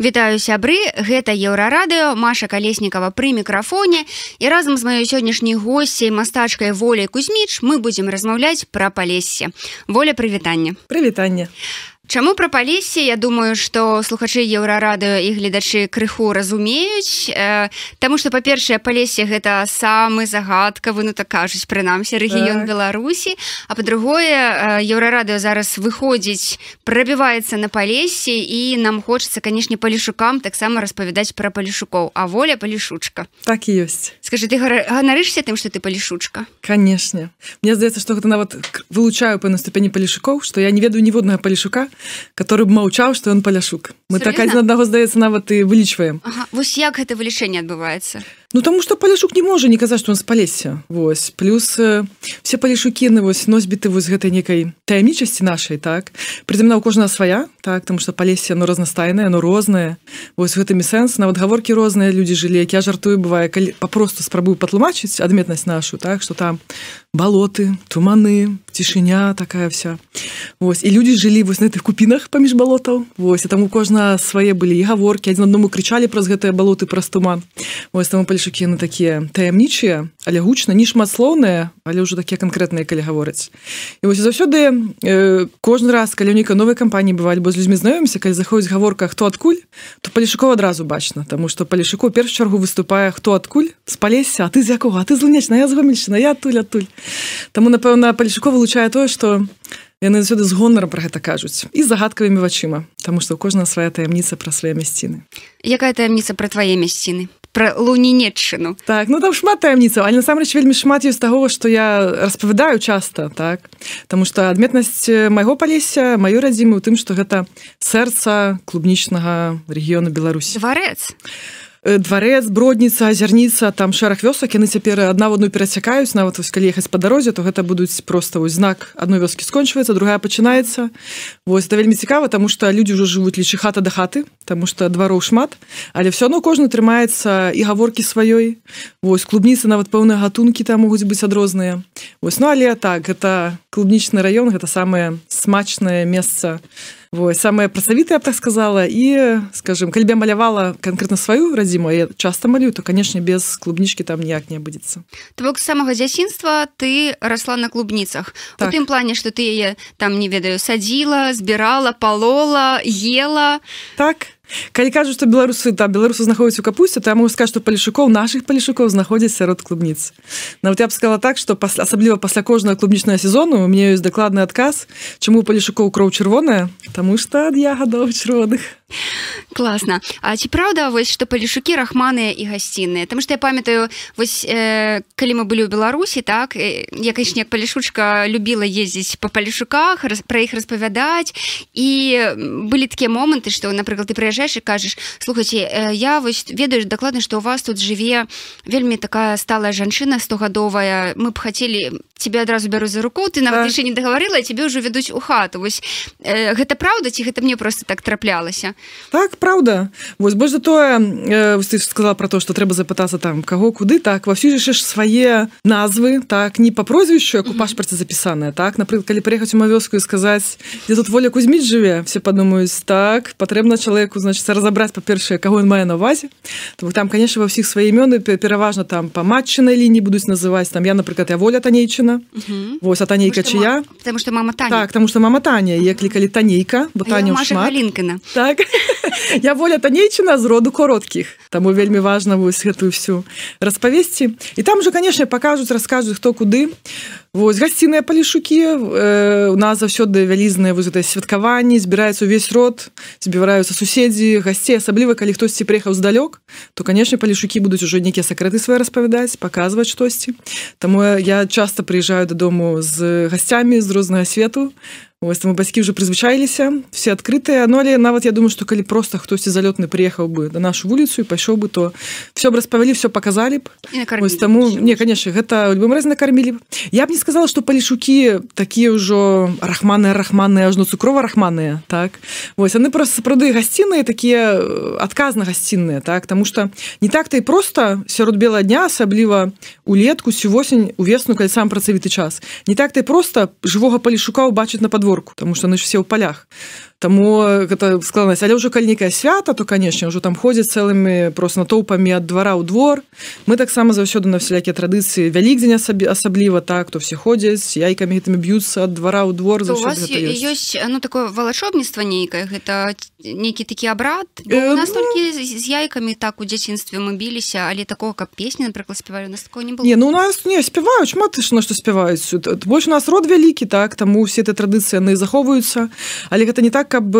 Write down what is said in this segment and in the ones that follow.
Вітаю сябры гэта еўрарадыо Маша калеснікава пры мікрафоне. І разам з маёй сённяшняй госцей мастачкай воляй кузьміч мы будзем размаўляць пра палесе воля прывітання прывітанне Чаму пра палесе Я думаю што слухачы еўрарадыо і гледачы крыху разумеюць э, Таму што па-першае палесе гэта самы загадкавы ну так кажуць прынамсі рэгіён так. Беларусі. А па-другое еўрарадыо зараз выходзіць прабіваецца на палесе і нам хочацца канешне палішукам таксама распавядаць пра палішукоў. А воля палішучка. Так і ёсць. Скажи ты ганарышся тым што ты палішучка? Канешне. Мне здаецца што гэта нават вылучаю па наступені палішукоў што я не ведаю ніводнага палішука который б маўчаў что он паляшук мы Серьезно? так адзін аднаго здаецца нават і вылічваем ага. вось як гэта вылічэнне адбываецца Ну таму што паляшук не можа не казаць што он з палесе Вось. Плюс э, все палішукіны вось носьбіты вось гэтай некай таямнічасці нашай так? Прыземна у кожная свая так? Там што палесе но разнастайнае но рознае. Вось гэтымі сэнс нават гаворкі розныя людзі жылі як я жартую бывае калі папросту спрабую патлумачыць адметнасць нашу так? Что там балоты туманы цішыня такая вся. Вось. І людзі жылі вось на гэтых купінах паміж балотаў. Вось. Там у кожна свае былі гаворкі адзін аднаму крычалі праз гэтыя балоты праз туман. Вось там палі пальчыкі на такія таямнічыя але гучна не шматслоўныя але ўжо такія канкрэтныя калі гавораць і вось заўсёды э, кожны раз калі ўніка новай кампаніі бывалі бо з людзьмі знаёмся калі заходзіць гаворка хто адкуль? то палішукова адразу бачна тому что палішуку перш чаргу выступае хто адкуль? З палесся ты з якога? Ты злынечна я згомельчына я адтуль адтуль Таму напэўна палішуко вылучае тое что яны заўсёды з гонарам пра гэта кажуць і загадкавымі вачыма Таму што кожная свая таямніца пра свае мясціны. Якая таямніца пра твае мясціны про лунінетчыну так ну там шмат таямніцаў але насамрэч вельмі шмат ёсць таго што я распавядаю часта так? Таму что адметнасць майго палеся маё радзімы у тым што гэта сэрца клубнічнага рэгіёну Беларусь варец Э, дварэц бродніца азярніца там шэраг вёсак. Яны цяпер адна в одну перацякаюць нават вось калі ехаць па дарозе то гэта будуць просто вось знак адной вёскі скончваецца другая пачынаецца. Вось это вельмі цікава тому что людзі ўжо жывуць лічы хата да хаты тому что двароў шмат. Але все одно кожны трымаецца і гаворкі сваёй. Вось клубніцы нават пэўныя гатункі там могуць быць адрозныя. Вось ну але так гэта клубнічны раён гэта самае смачнае месца у Вось, самая працавітая так сказала і скажем калі бы малявала конкретно сваю радзіму я часто малюю то канешне без клубнічкі там ніяк не абудзецца То бок самага дзясінства ты расла на клубніцах так. у тым плане что ты яе там не ведаю садзіла збірала палола ела. Так калі кажу што беларусы там беларусы знаходзяць у капусце то я могу сказать што палішукоў наших палішукоў знаходзяць сярод клубніц. Нават я б сказала так что пасля асабліва пасля кожнага клубнічнага сезону у мне ёсць дакладны адказ чаму палішукоў кроў чырвоная Таму што ад ягадаў чырвоных. Класна. А ці праўда вось што палішукі рахманыя і гасцінныя? Там што я памятаю вось э, калі мы былі ў беларусі так я канечне палішучка любіла ездзіць по палішуках пра іх распавядаць. І былі такія моманты што напрыклад ты прыязджаешь прыязджаеш і кажаш слухайте э, я вось ведаю дакладна что у вас тут жыве вельмі такая сталая жанчына стогадовая мы б хацелі тебе адразу бяру за руку ты нават яшчэ не дагаварыла тебе ўжо вядуць у хату. Вось э, гэта праўда ці гэта мне просто так траплялася? Так праўда вось больш за тое э, ты сказала про то что трэба запытацца там каго куды так. Всю жаш свае назвы так не по прозвішчу як у пашпарце запісаная так. Напрыклад калі прыехаць у ма вёску і сказаць дзе тут воля кузьміць жыве все падумаюць так патрэбна чалавеку значит значит разобрать по-першае кого он мае на увазе то там конечно во всіх свае імёны пераважна там по матчынай лініі будуць называць там я напрыклад я воля танейчына Вось а танейка чыя потому что мама Таня. так тому что мама Таня. Я клікалі танейка бо таня лінкана так. Я воля танейчына з роду кароткіх таму вельмі важна вось гэтую всю распавесці і там же конечно покажуць раскажуць хто куды Вось гасціныя палішукі э, у нас заўсёды вялізныя вы гэта святкаванні збіраюцца увесь род збіваюцца суседзі гасцей асабліва калі хтосьці прыехаў здалёк то канешне палішукі будуць ужо нейкія сакрэты свае распавядаць паказваць штосьці Таму я часто прыязджаю дадому з гасцямі з рознага свету Вось там бацькі уже прызвычаіліся все адкрытыя но але нават я думаю что калі просто хтосьці залётны приехаў бы на нашу вуліцу і пайшоў бы то все б распавялі все показалі б таму не конечно гэта любым раз накармілі я б не сказала что палішукі такія ўжо рахманыя рахманыя ажно цукрова рахманыя так. Вось яны просто сапраўды гасціныя такія адказна гасцінныя так. Тому что не так-то і просто. Сярод бела дня асабліва улетку сю восень увесну калі сам працавіты час. Не так ты просто жывога палішука убачыць на падвор подворку тому что они все ў полях Таму гэта складанасць але ўжо калі нейкае свята то канешне ўжо там ходзяць цэлымі просто натоўпамі ад двара ў двор. Мы таксама заўсёды на всялякія традыцыі вялікдзень сабе асабліва так то все ходзяць яйкамі гэтымі б'юцца ад двара ў двор ёсць ну такое валачобніцтва нейкае гэта нейкі такі абрад э, настолькі ну... з яйкамі так у дзяцінстве мы біліся але такого каб песні напрыклад спявалі нас не было. Не ну у нас не спяваюць шмат на што спяваюць больш у нас род вялікі так таму все этой традыцыі яны захоўваюцца але гэта не так каб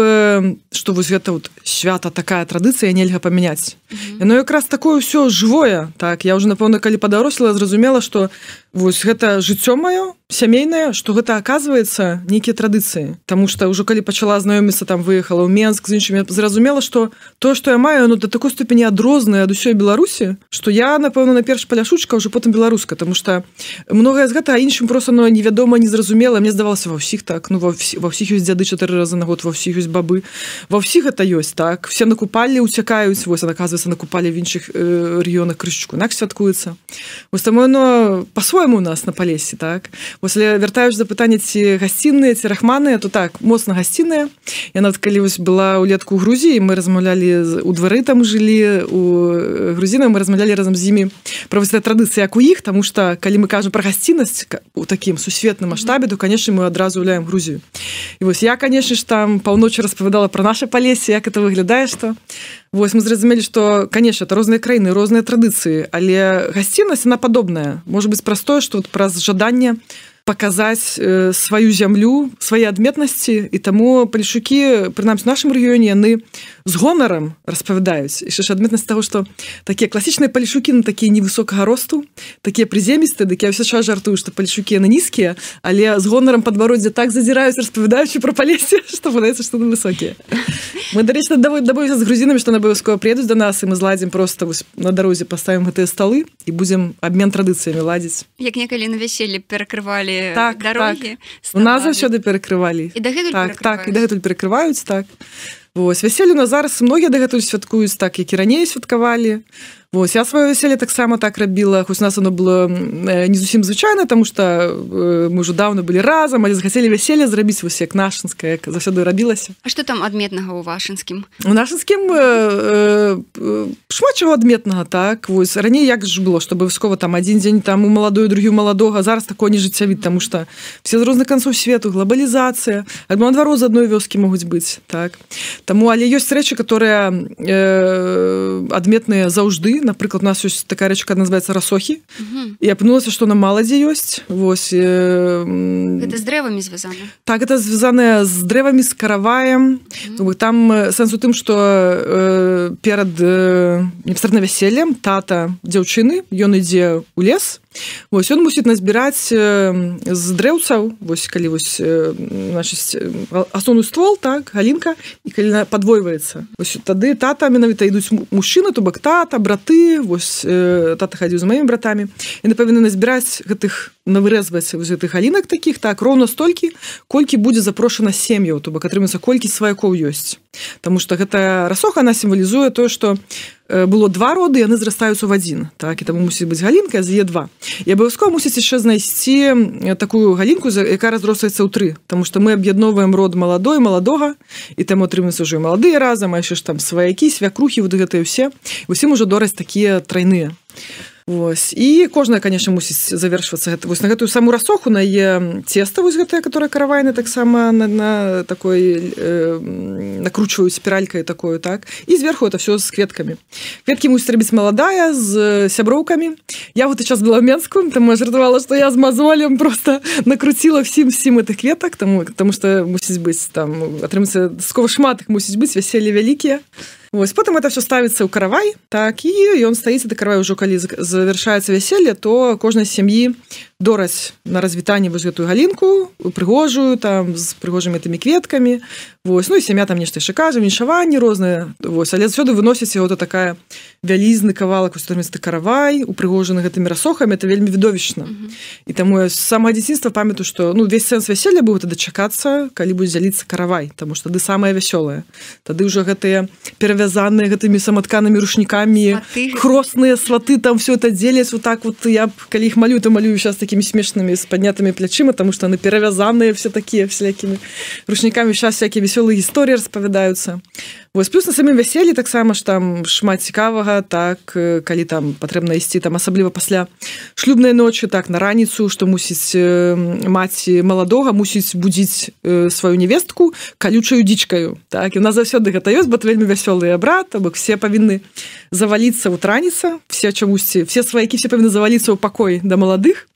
что вось гэта вот свята такая традыцыя нельга памяняць яно якраз такое ўсё жывое так я уже напэўна калі падаросла зразумела что вось гэта жыццё маё сямейная что гэта оказывается нейкія традыцыі. Тому что ўжо калі пачала знаёміцца там выехала ў Менск з іншымі зразумела что то что я маю ну до такой ступені адрозныя ад усёй беларусі что я напэўна на перш паляшучка уже потым беларуска тому что многое з гэта іншым просто но невядома незразумела мне здавалася ва ўсіх так ну ва ўсіх ёсць дзяды чатыры разы на год ва ўсіх ёсць бабы. Ва ўсіх гэта ёсць так. Все накупалі уцякаюць вось оказывается накупалі в іншых э, рэгіёнах крышчку нак святкуецца. Вось там оно по-свойму у нас на палесе так? После вяртаюсь за пытанне ці гасцінныя ці рахманыя то так моцна гасцінная я нават калі вось была улетку Грузіі мы размаўлялі у двары там жылі у грузіна мы размаўлялі разам з імі пра традыцыі як у іх тому что калі мы кажам про гасціннасць у такім сусветным маштабе то конечно мы адразу уляем Грузію і вось я конечно ж там паўночы распавядала про наше палесе як это выглядае что Вось мы зразумелі што конечно это розныя краіны розныя традыцыі але гасціннасць она падобная. Может быть простое что вот праз жаданне паказаць э, сваю зямлю свае адметнасці і таму палішукі прынамсі нашым рэгіёне яны з гонарам распавядаюць. Яшчэ ж адметнасць таго што такія класічныя палішукі на такія невысокага росту такія прыземісты дык я ўсё час жартую што палішукі на нізкія але з гонарам падвароддзе так задзіраюць распавядаючы пра палесе што падаецца што на высокія. Мы дарэчна давой дабойся з грузінамі што абавязкова прыедуць да нас і мы зладзім просто вось на дарозе паставім гэтыя сталы і будзем абмен традыцыямі ладзіць. Як некалі на вяселле перакрывалі перакрывалі так, дарогі так. у нас заўсёды перакрывалі. І так, так і дагэтуль перакрываюць так Вось вяселлю на зараз многія дагэтуль святкуюць так які раней святкавалі Вось я сваё вяселле таксама так рабіла хоць нас оно было не зусім звычайна тому что э, мы ўжо давно былі разам але захацелі вяселле зрабіць вось як нашынская як заўсёды рабілася А что там адметнага у вашынскім у нашынскім э, э, шмат чаго адметнага так вось раней як ж было чтобы абавязкова там адзін дзень там у маладую другую маладога зараз такое не жыццявіт тому что все з розных канцоў свету глобалізацыя альбо наадварот з адной вёскі могуць быць так. Таму але ёсць рэчы которые э, адметныя заўжды напрыклад у нас ёсць такая рэчка называется расохі і апынулася што на маладзе ёсць. Восьось э, з дрэвамі звязана так это звязаная з дрэвамі з караваем. Там сэнс у тым што э, перад э, непасрэдна вяселлем тата дзяўчыны ён ідзе ў лес. Вось ён мусіць назбіраць з дрэўцаў вось калі вось асноўны ствол так галінка і калі падвойваецца тады тата менавіта ідуць мужчыны то бок тата браты вось тата хадзіў з маімі братамі. І на павінны назбіраць гэтых навырэзваць гэтых галінак таких так роўна столькі колькі будзе запрошана сем'яў то бок атрымаецца колькі сваякоў ёсць. Таму что гэта расоха она сімвалізуе тое што было два роды яны зрастаюцца в адзін. Так і таму мусіць быць галінка з е2 і абавязкова мусіць яшчэ знайсці такую галінку якая разростаецца ў тры. Таму что мы аб'ядноўваем род маладой маладога і там атрымаецца ўжо маладыя разам а яшчэ ж там сваякі свякрухі вот гэтыя ўсе. Усім ужо дораць такія трайныя Вось. і кожная конечно мусіць завершвацца гэта вось на гэтую саму расоху на е цеста вось гэтая которая каравайна таксама на, на такой э, накручваюць спіралькай такую так? І зверху это все з кветкамі. Кветкі мусіць рабіць маладая з сяброўкамі. Я вот час была менскую там жартавала что я з мазолем просто накруціла всім всім этих кветак тому тому что мусіць быць там атрымацца скова шмат их мусіць быць вяселле вялікія Вось потым это все ставіцца ў каравай так і ён стаіцца да каравай ужо калі завяршаецца вяселле то кожнай сям'і дораць на развітанне вось гэтую галінку прыгожую там з прыгожымі тымі кветкамі. Вось ну і сям'я там нешта яшчэ кажа віншаванні розныя вось. Але заўсёды выносіць яго то такая вялізны кавалак устормісты каравай упрыгожаны гэтымі расохамі это вельмі відовішчна. Mm -hmm. і таму самае дзяцінства памятаю што ну весь сэнс вяселля быў это дачакацца калі будзе дзяліцца каравай тому что ды самае вясёлае. Тады ўжо гэтыя перавязаныя гэтымі саматканымі рушнікамі хросныя сваты там все это дзеляць вот так вот. Я калі іх малю то малюю сейчас такі такими смешными с поднятыми плячима потому что они перавязанные все такие всякими ручниками сейчас всякие веселые истории распавядаются вось плюс на самім вяселі таксама ж там шмат цікавага так калі там патрэбна ісці там асабліва пасля шлюбнай ночы так на раніцу што мусіць маці маладога мусіць будзіць сваю невестку калючаю дзічкаю. Так і у нас заўсёды гэта ёсць бо вельмі вясёлыя брат бок все павінны заваліцца вот раніца все чамусьці все сваякі все павінны заваліцца ў пакой да маладых.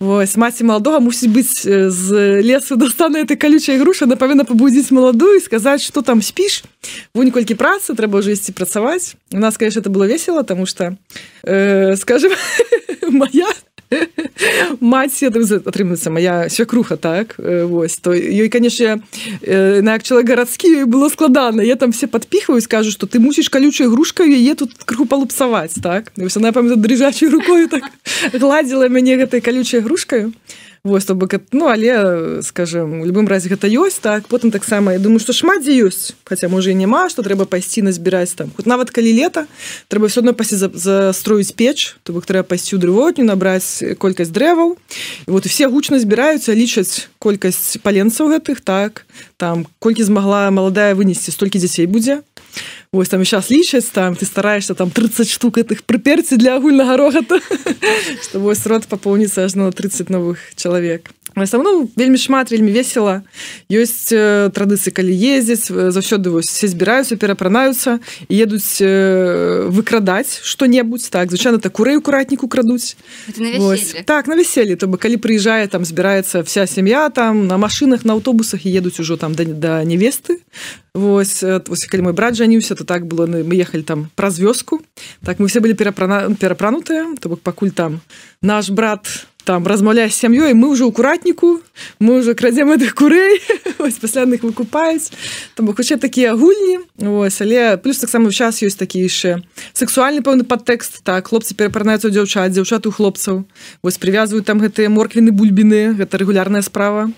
Вось маці маладога мусіць быць з лесу дастана этой калючай груша на павінна пабудзіць маладую і сказаць что там спіш вунь колькі працы трэба ўжо ісці працаваць у нас конечно это было весело тому что э, скажем моя маці атрымаецца моя свякруха так вось то ёй канешне на як чалавек гарадскі было складана я там все подпіхаю скажу что ты мусіш калючай грушкаю яе тут крыху палупсаваць так. Она памята дрыжачай рукой так гладзіла мяне гэтай калючай грушкаю вось то бок ну але скажем у любым разе гэта ёсць так потым таксама я думаю что шмат дзе ёсць хотя можа і няма что трэба пайсці назбіраць там. Хоть нават калі лета трэба все одно пасці застроіць печ то бок трэба пайсці ў дрывотню набраць колькасць дрэваў. Вот все гучна збіраюцца лічаць колькасць паленцаў гэтых так. Там колькі змагла маладая вынесці столькі дзяцей будзе Вось там сейчас лічаць там ты стараешься там 30 штук этих прыперці для агульнага рогата что вось рот папоўніцца ажно 30 новых чалавек самому вельмі шмат вельмі весело ёсць э, традыцыі калі ездзяць э, заўсёды вось все збіраюцца перапранаюцца едуць э, выкрадаць что-небудзь так звычайно так курэй акуратніку крадуць так на вяселле то бы калі прыязджае там збіраецца вся сям'я там на машинах на аўтобусах і едуць ужо там да, да невесты. Вось, вось калі мой брат жаніўся то так было мы ехали там праз вёску. Так мы все былі перапрана перапранутыя то бок пакуль там наш брат там размаўляе сям'ёй мы ўжо ў куратніку мы уже крадзем гэтых курэй пасляных выкупаюць там хутчэй такія агульні ось але плюс таксама ў час ёсць такі яшчэ сексуальны пэўны падтэкст так хлопцы перапранаюцца дзяўчат дзяўчат у хлопцаў. Вось прывязваюць там гэтыя морквіны бульбіны гэта рэгулярная справа.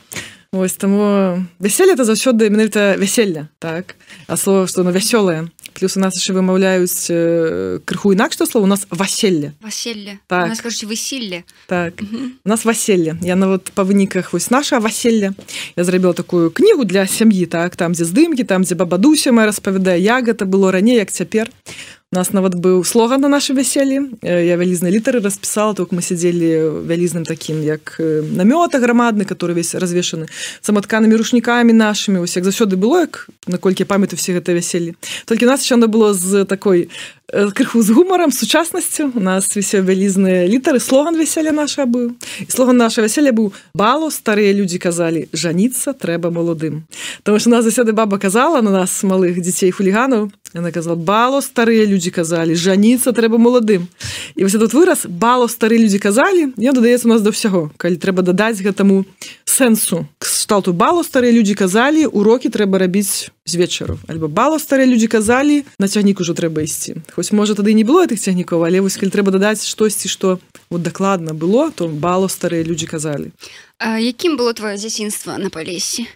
Вось таму вяселле это заўсёды менавіта вяселля так. А слово што на вясёлае плюс у нас яшчэ вымаўляюць э, крыху інакш што слово у нас васелле васелле так. Скажите высілле так. У нас васелле я нават па выніках вось наша васелле я зрабіла такую кнігу для сям'і так там дзе здымкі там дзе бабадуся моя распавядае як гэта было раней як цяпер у нас нават быў слоган на нашай вяселлі. Я вялізнай літары распісала только мы сядзелі вялізным таким як намёта грамадны который весь развешаны саматканымі рушнікамі нашими ось як заўсёды было як наколькі памятаю все гэта вяселлі. Толькі нас она было з такой крыху з гумаром сучаснасцю. У нас все вялізныя літары. Слоган вяселля наша быў. Слоган наша вяселля быў балу старыя людзі казалі жаніцца трэба маладым потому что нас засяды баба казала на нас малых дзяцей хуліганаў она казала балу старыя людзі казалі жаніцца трэба маладым і вось тут выраз балу стары людзі казалі я дадаецца у нас да ўсяго. Калі трэба дадаць гэтаму сэнсу кшталту балу старыя людзі казалі урокі трэба рабіць з вечару. Альбо балу старыя людзі казалі на цягнік ужо трэба ісці хоць можа тады не было гэтых цягнікаў але вось калі трэба дадаць штосьці што вот дакладна было то балу старыя людзі казалі. Якім было твоё дзяцінства на палесе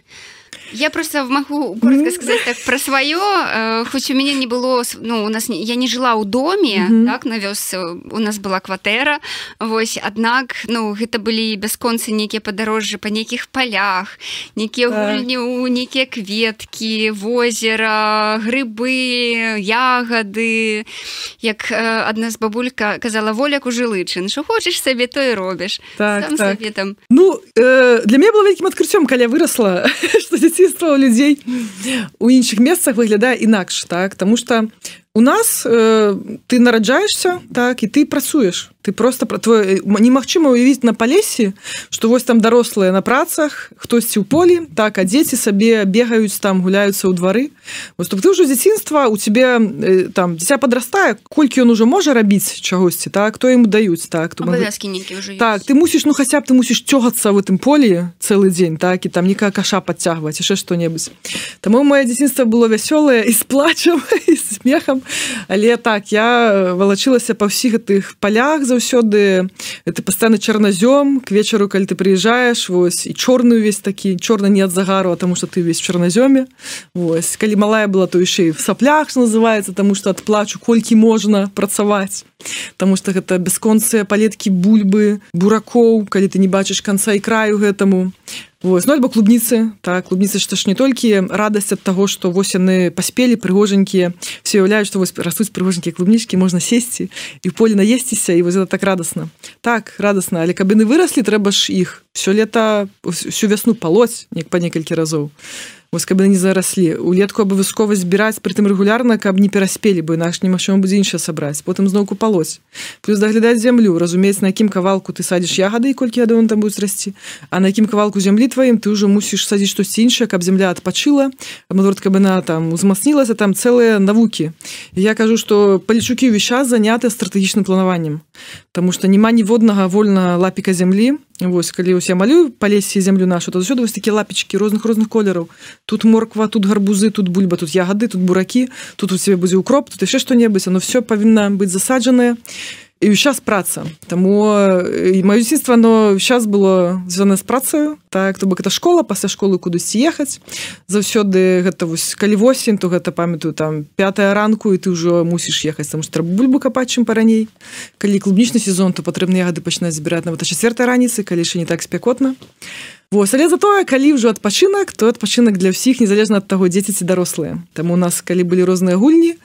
Я просто могу коротко сказать так про свое. Э, хоть у меня не было, ну, у нас не, я не жила у доме, mm -hmm. так, на вёс, у нас была кватэра. Вось, аднак, ну, гэта былі бясконцы нейкія падарожжы па нейкіх полях, нейкія гульні у нейкія кветкі, возера, грыбы, ягады. Як адна з бабулька казала воляк у жылычын, що хочаш сабе, то і робіш. Так, Сам так. Сабе, там... Ну, э, для мяне было вялікім адкрыццём, калі я вырасла, што дзяцінства ў людзей у іншых месцах выглядае інакш так? Тому что у нас э, ты нараджаешься так і ты працуеш ты просто про твой немагчыма уявіць на палесе что вось там дарослыя на працах хтосьці ў полі так а дзеці сабе бегаюць там гуляюцца ў двары вось ты ўжо дзяцінства у тебе э, там дзіця подрастае колькі ён уже можа рабіць чагосьці так кто ему даюць так то так ты мусіш ну хаця б ты мусіш цёгацца в этом полі цэлы дзень так і там некая каша подцягваць яшчэ что-небудзь Таму маё дзяцінства было вясёлае і с плачам і смехам але так я валачылася па ўсіх гэтых палях заўсёды. Это пастаны чарназём к вечару калі ты прыязджаеш вось і чорны увесь такі чорна не ад загару тому что ты весь чарназёме. Вось калі малая была то яшчэ в саплях называется тому что ад плачу колькі можна працаваць. Таму что гэта бясконцыя палеткі бульбы буракоў калі ты не бачыш канца і краю гэтаму Вось, ну, альбо клубніцы. Так клубніцы што ж не толькі радасць ад таго што вось яны паспелі прыгожанькія. Все уяўляюць што вось растуць прыгожанькія клубнічкі можна сесці і поле наесціся і вось так радасна. Так радасна але каб яны выраслі трэба ж іх. Все лета всю вясну палоць неяк па некалькі разоў вось каб не зараслі. Улетку абавязкова збіраць прытым рэгулярна каб не пераспелі бы наш немагчыма будзе іншае сабраць. Потым зноўку палоць плюс даглядаць зямлю разумець на якім кавалку ты садзіш ягады колькі ядон там будуць расці. А на якім кавалку зямлі тваім ты ўжо мусіш садзіць штосьці іншае каб земля адпачыла. Наоборот каб яна там узмацнілася там цэлыя навукі. Я кажу что палічукі ўвесь час заняты стратэгічным планаваннем. Таму что няма ніводнага вольна лапіка зямлі Вось калі ўсе малюю па лесе землю нашу то заўсёды вось такі лапечкі розных розных колераў тут морква тут гарбузы тут бульба тут ягады тут буракі тут у себе будзе укроп тут яшчэ што-небудзь оно все павінна быць засаджанае і сейчас праца. Таму і маё дзіцтва но сейчас было звязана з працаю так то бок это школа пасля школы кудысьці ехаць заўсёды гэта вось калі восень то гэта памятаю там пятая ранку і ты ўжо мусіш ехаць там трэба бульбу капаць чым параней. Калі клубнічны сезон то патрэбна ягады пачынаць збіраць нават чацвёртай раніцы калі яшчэ не так спякотна. то Вось, але затое калі ўжо адпачынак то адпачынак для ўсіх незалежна ад таго дзеці ці дарослыя. Там у нас калі былі розныя гульні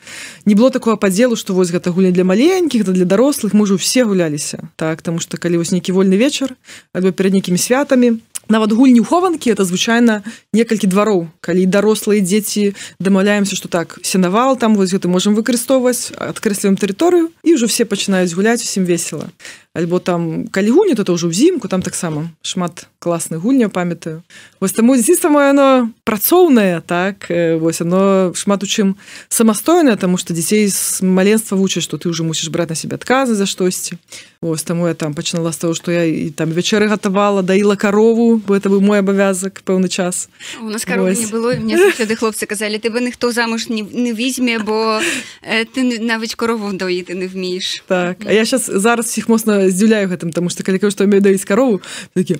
не было такого падзелу што вось гэта гульня для маленькіх да для дарослых можа все гуляліся. Так таму што калі вось нейкі вольны вечар альбо перад нейкімі святамі нават гульні хованкі это звычайна некалькі двароў. Калі дарослыя дзеці дамаўляемся что так сенавал там вось гэта можемм выкарыстоўваць адкрэсліваем тэрыторыю і ўжо все пачынаюць гуляць усім весела альбо там калі гульні то ўжо ўзімку там таксама шмат класных гульняў памятаю. Вось таму дзіцтва мое оно працоўнае так вось оно шмат у чым самастойнае тому что дзяцей з маленства вучаць что ты уже мусіш браць на себе адказы за штосьці. Ось таму я там пачынала з того что я і там вечары гатавала даіла карову бо это быў мой абавязак пэўны час. У нас было мне хлопцы казалі ты бы ніхто замуж не, не візьме бо э, ты нават корову доіты не вміеш так а я сейчас зараз всіх моцна здзіўляю гэтым тому что калі кажу што умею даіць карову такі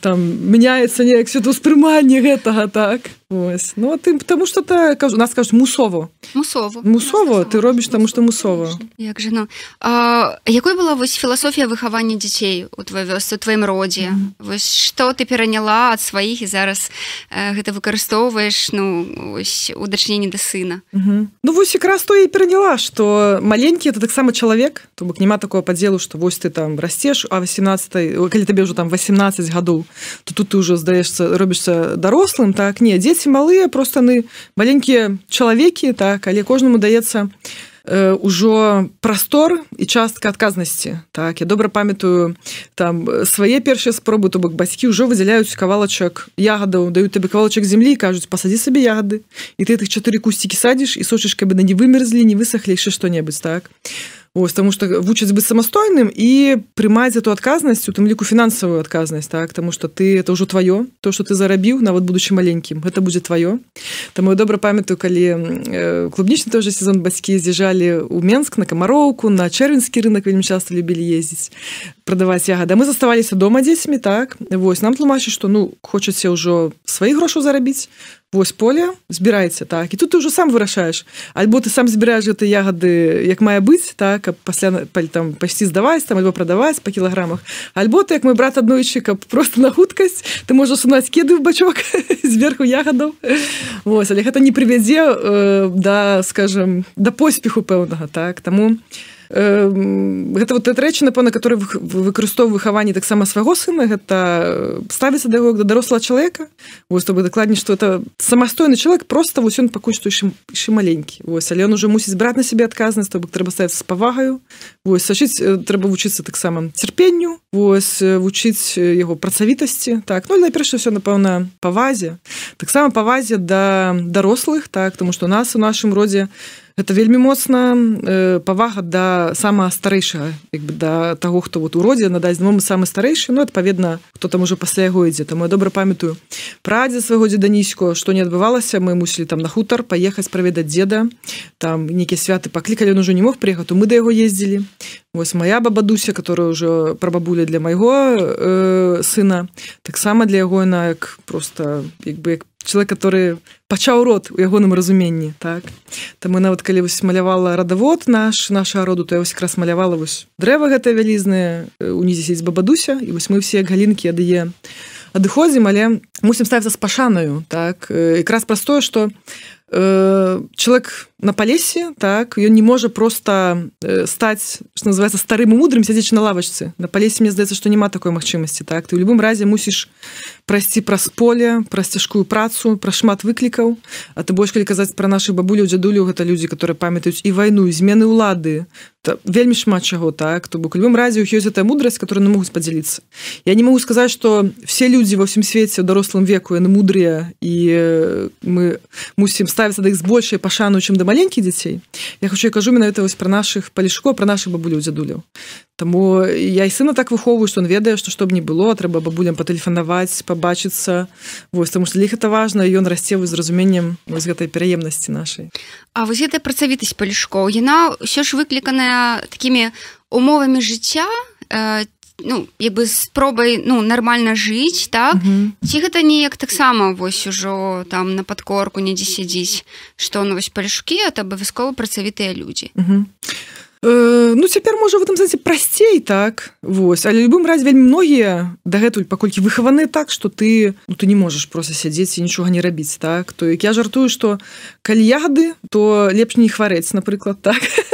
там мяняецца неяк светаўспрыманне гэтага так Ось. Ну тым потому что ты кажу нас кажу мусово. Мусово. Мусово? Ты робіш таму что мусово? Як же ну а, якой была вось філасофія выхавання дзяцей у твоей вёсцы тваім родзе mm -hmm. вось что ты пераняла ад сваіх і зараз э, гэта выкарыстоўваеш ну ось удачненне да сына? Mm -hmm. Ну вось якраз то і пераняла что маленькі это таксама чалавек то бок няма такого падзелу что вось ты там расцеш а 18 калі табе ўжо там 18 гадоў то тут ты ўжо здаешься робішся дарослым так? Не дзеці малыя просто мы маленькія чалавекі так? Але кожнаму даецца ўжо прастор і частка адказнасці так? Я добра памятаю там свае першыя спробы то бок бацькі ўжо выдзяляюць кавалачак ягадаў даюць табе кавалачак землі кажуць пасадзі сабе ягады і ты тых чатыры кусцікі садзіш і сочыш каб на не вымерзлі не высахлі яшчэ што-небудзь так і Ось, тому что вучаць быць самастойным і прымаць эту адказнасць у тым ліку фінансавую адказнасць так? Тому что ты это ўжо тваё то что ты зарабіў нават будучи маленькім это будзе тваё там добра памятаю калі э, клубнічны тоже сезон бацькі з'язджалі у Менск на камароўку на чэрвенскі рынок вельмі часто любілі ездзіць прадаваць ягада мы заставаліся дома дзецьмі так? Вось нам тлумачыць что ну хочаце ўжо сваіх грошаў зарабіць вось поле збіраецца так і тут ты ўжо сам вырашаеш. Альбо ты сам збіраеш гэты ягады як мае быць так пасля там пасці здаваць там альбо прадаваць по кілаграмах. Альбо ты як мой брат аднойчы каб просто на хуткасць ты можаш сунаць кеды в бачок зверху ягадаў. Вось але гэта не прывядзе э, да скажем да поспеху пэўнага так. Таму я гэта вот эта рэч напэўна который выкарыстоўваю выхаванне таксама свайго сына гэта ставіцца да яго да дарослага чалавека. Вось бы дакладней что это самастойны чалавек просто вось ён пакуль што яшчэ маленькі. Вось але он уже мусіць браць на сябе адказнасць то бок трэба ставіцца з павагаю. Вось сачыць трэба вучыцца таксама цярпенню вось вучыць яго працавітасці так. Ну найперш все напэўна павазе. Таксама павазе да дарослых так тому что нас у нашым родзе у это вельмі моцна э, павага да сама старэйшага як бы да таго хто вот у родзе надаць мы самы старэйшы ну адпаведна хто там уже пасля яго ідзе. Там я добра памятаю прадзе свайго дзеда нісько што не адбывалася. Мы мусілі там на хутар паехаць праведаць деда там нейкія святы паклікалі он ужо не мог прыехаць мы да яго ездзілі. Вось моя бабадуся которая ўжо пра бабуля для майго э, сына таксама для яго яна як просто як бы як чалавек который пачаў рот у ягоным разуменні так? Там мы нават калі вось малявала радавод наш наша роду то я вось раз малявала вось дрэва гэта вялізнае унізісіць бабадуся і вось мы все галінкі адые адыходзім але мусім ставіцца з пашанаю так? Якраз простое что э, чалавек на палесе так ён не можа просто э, стаць называется старым мудрым сядзячы на лавачцы. На палесе мне здаецца что няма такой магчымасці так? Ты в любым разе мусіш прайсці праз поле праз цяжкую працу пра шмат выклікаў. А ты больш калі казаць пра наших бабулю дзядулю гэта людзі которые памятаюць і вайну змены ўлады вельмі шмат чаго так? То бок любым разе ёсць эта мудрасць которую не могуць подзяліцца я не могу сказаць что все людзі ва ўсім свеце ў дарослым веку яны мудрыя і э, мы мусім ставіцца да іх з большай пашану чым да маленькіх дзяцей я хочу я кажу менавіта вось пра наших палішко пра наших бабулю дзядуляў Таму я і сына так выхоўваю што он ведае што што б не было трэба бабулям патэлефанаваць пабачыцца вось таму што для это важна ён расце з разуменнем вось гэтай пераемнасці нашай А вось гэта працавітасць палішкоў яна ўсё ж выкліканая такімі умовамі жыцця ці ну як бы спробай ну нормально жыць так ці mm -hmm. гэта неяк таксама вось ужо там на подкорку недзе сядзіць што ну вось палішкі это абавязкова працавітыя людзі mm -hmm. Э, ну цяпер можа в этом сэнсе прасцей так? Вось. Але любым раз вельмі многія дагэтуль паколькі выхаваны так что ты ну ты не можаш просто сядзець і нічога не рабіць так? То як я жартую что калі ягады то лепш не хварэць напрыклад так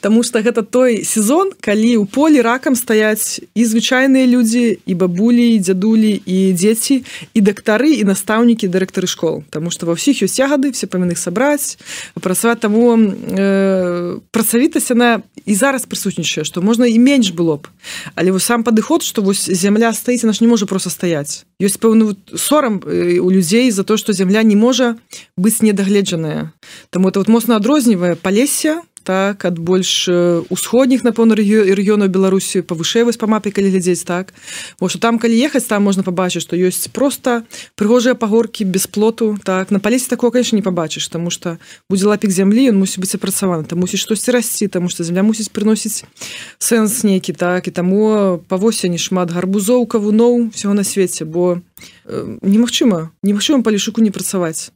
Таму што гэта той сезон, калі ў полі ракам стаяць і звычайныя людзі і бабулі, і дзядулі і дзеці і дактары і настаўнікі дырэктары школ. Таму што ва ўсіх ёсць ягады, все павінны сабраць, працаваць таму э, працавітасць яна і зараз прысутнічае, што можна і менш было б. Але вось сам падыход, што вось зямля стаіць, наш не можа проста стаяць. Ёсць пэўны сорам у людзей за то, што зямля не можа быць недагледжаная. Таму это вот моцна адрознівае палесе, так ад больш усходніх напэўна рэгіёну беларусі павышэй вось па мапе калі глядзець так. Во там калі ехаць там можна пабачыць што ёсць просто прыгожыя пагоркі без плоту так. На палесе такого конечно не пабачыш тому что будзе лапік зямлі ён мусіць быць апрацаваны. Там мусіць штосьці расці тому что земля мусіць прыносіць сэнс нейкі так. І таму па восені шмат гарбузоў кавуноў всего на свеце бо немагчыма немагчыма палішуку не працаваць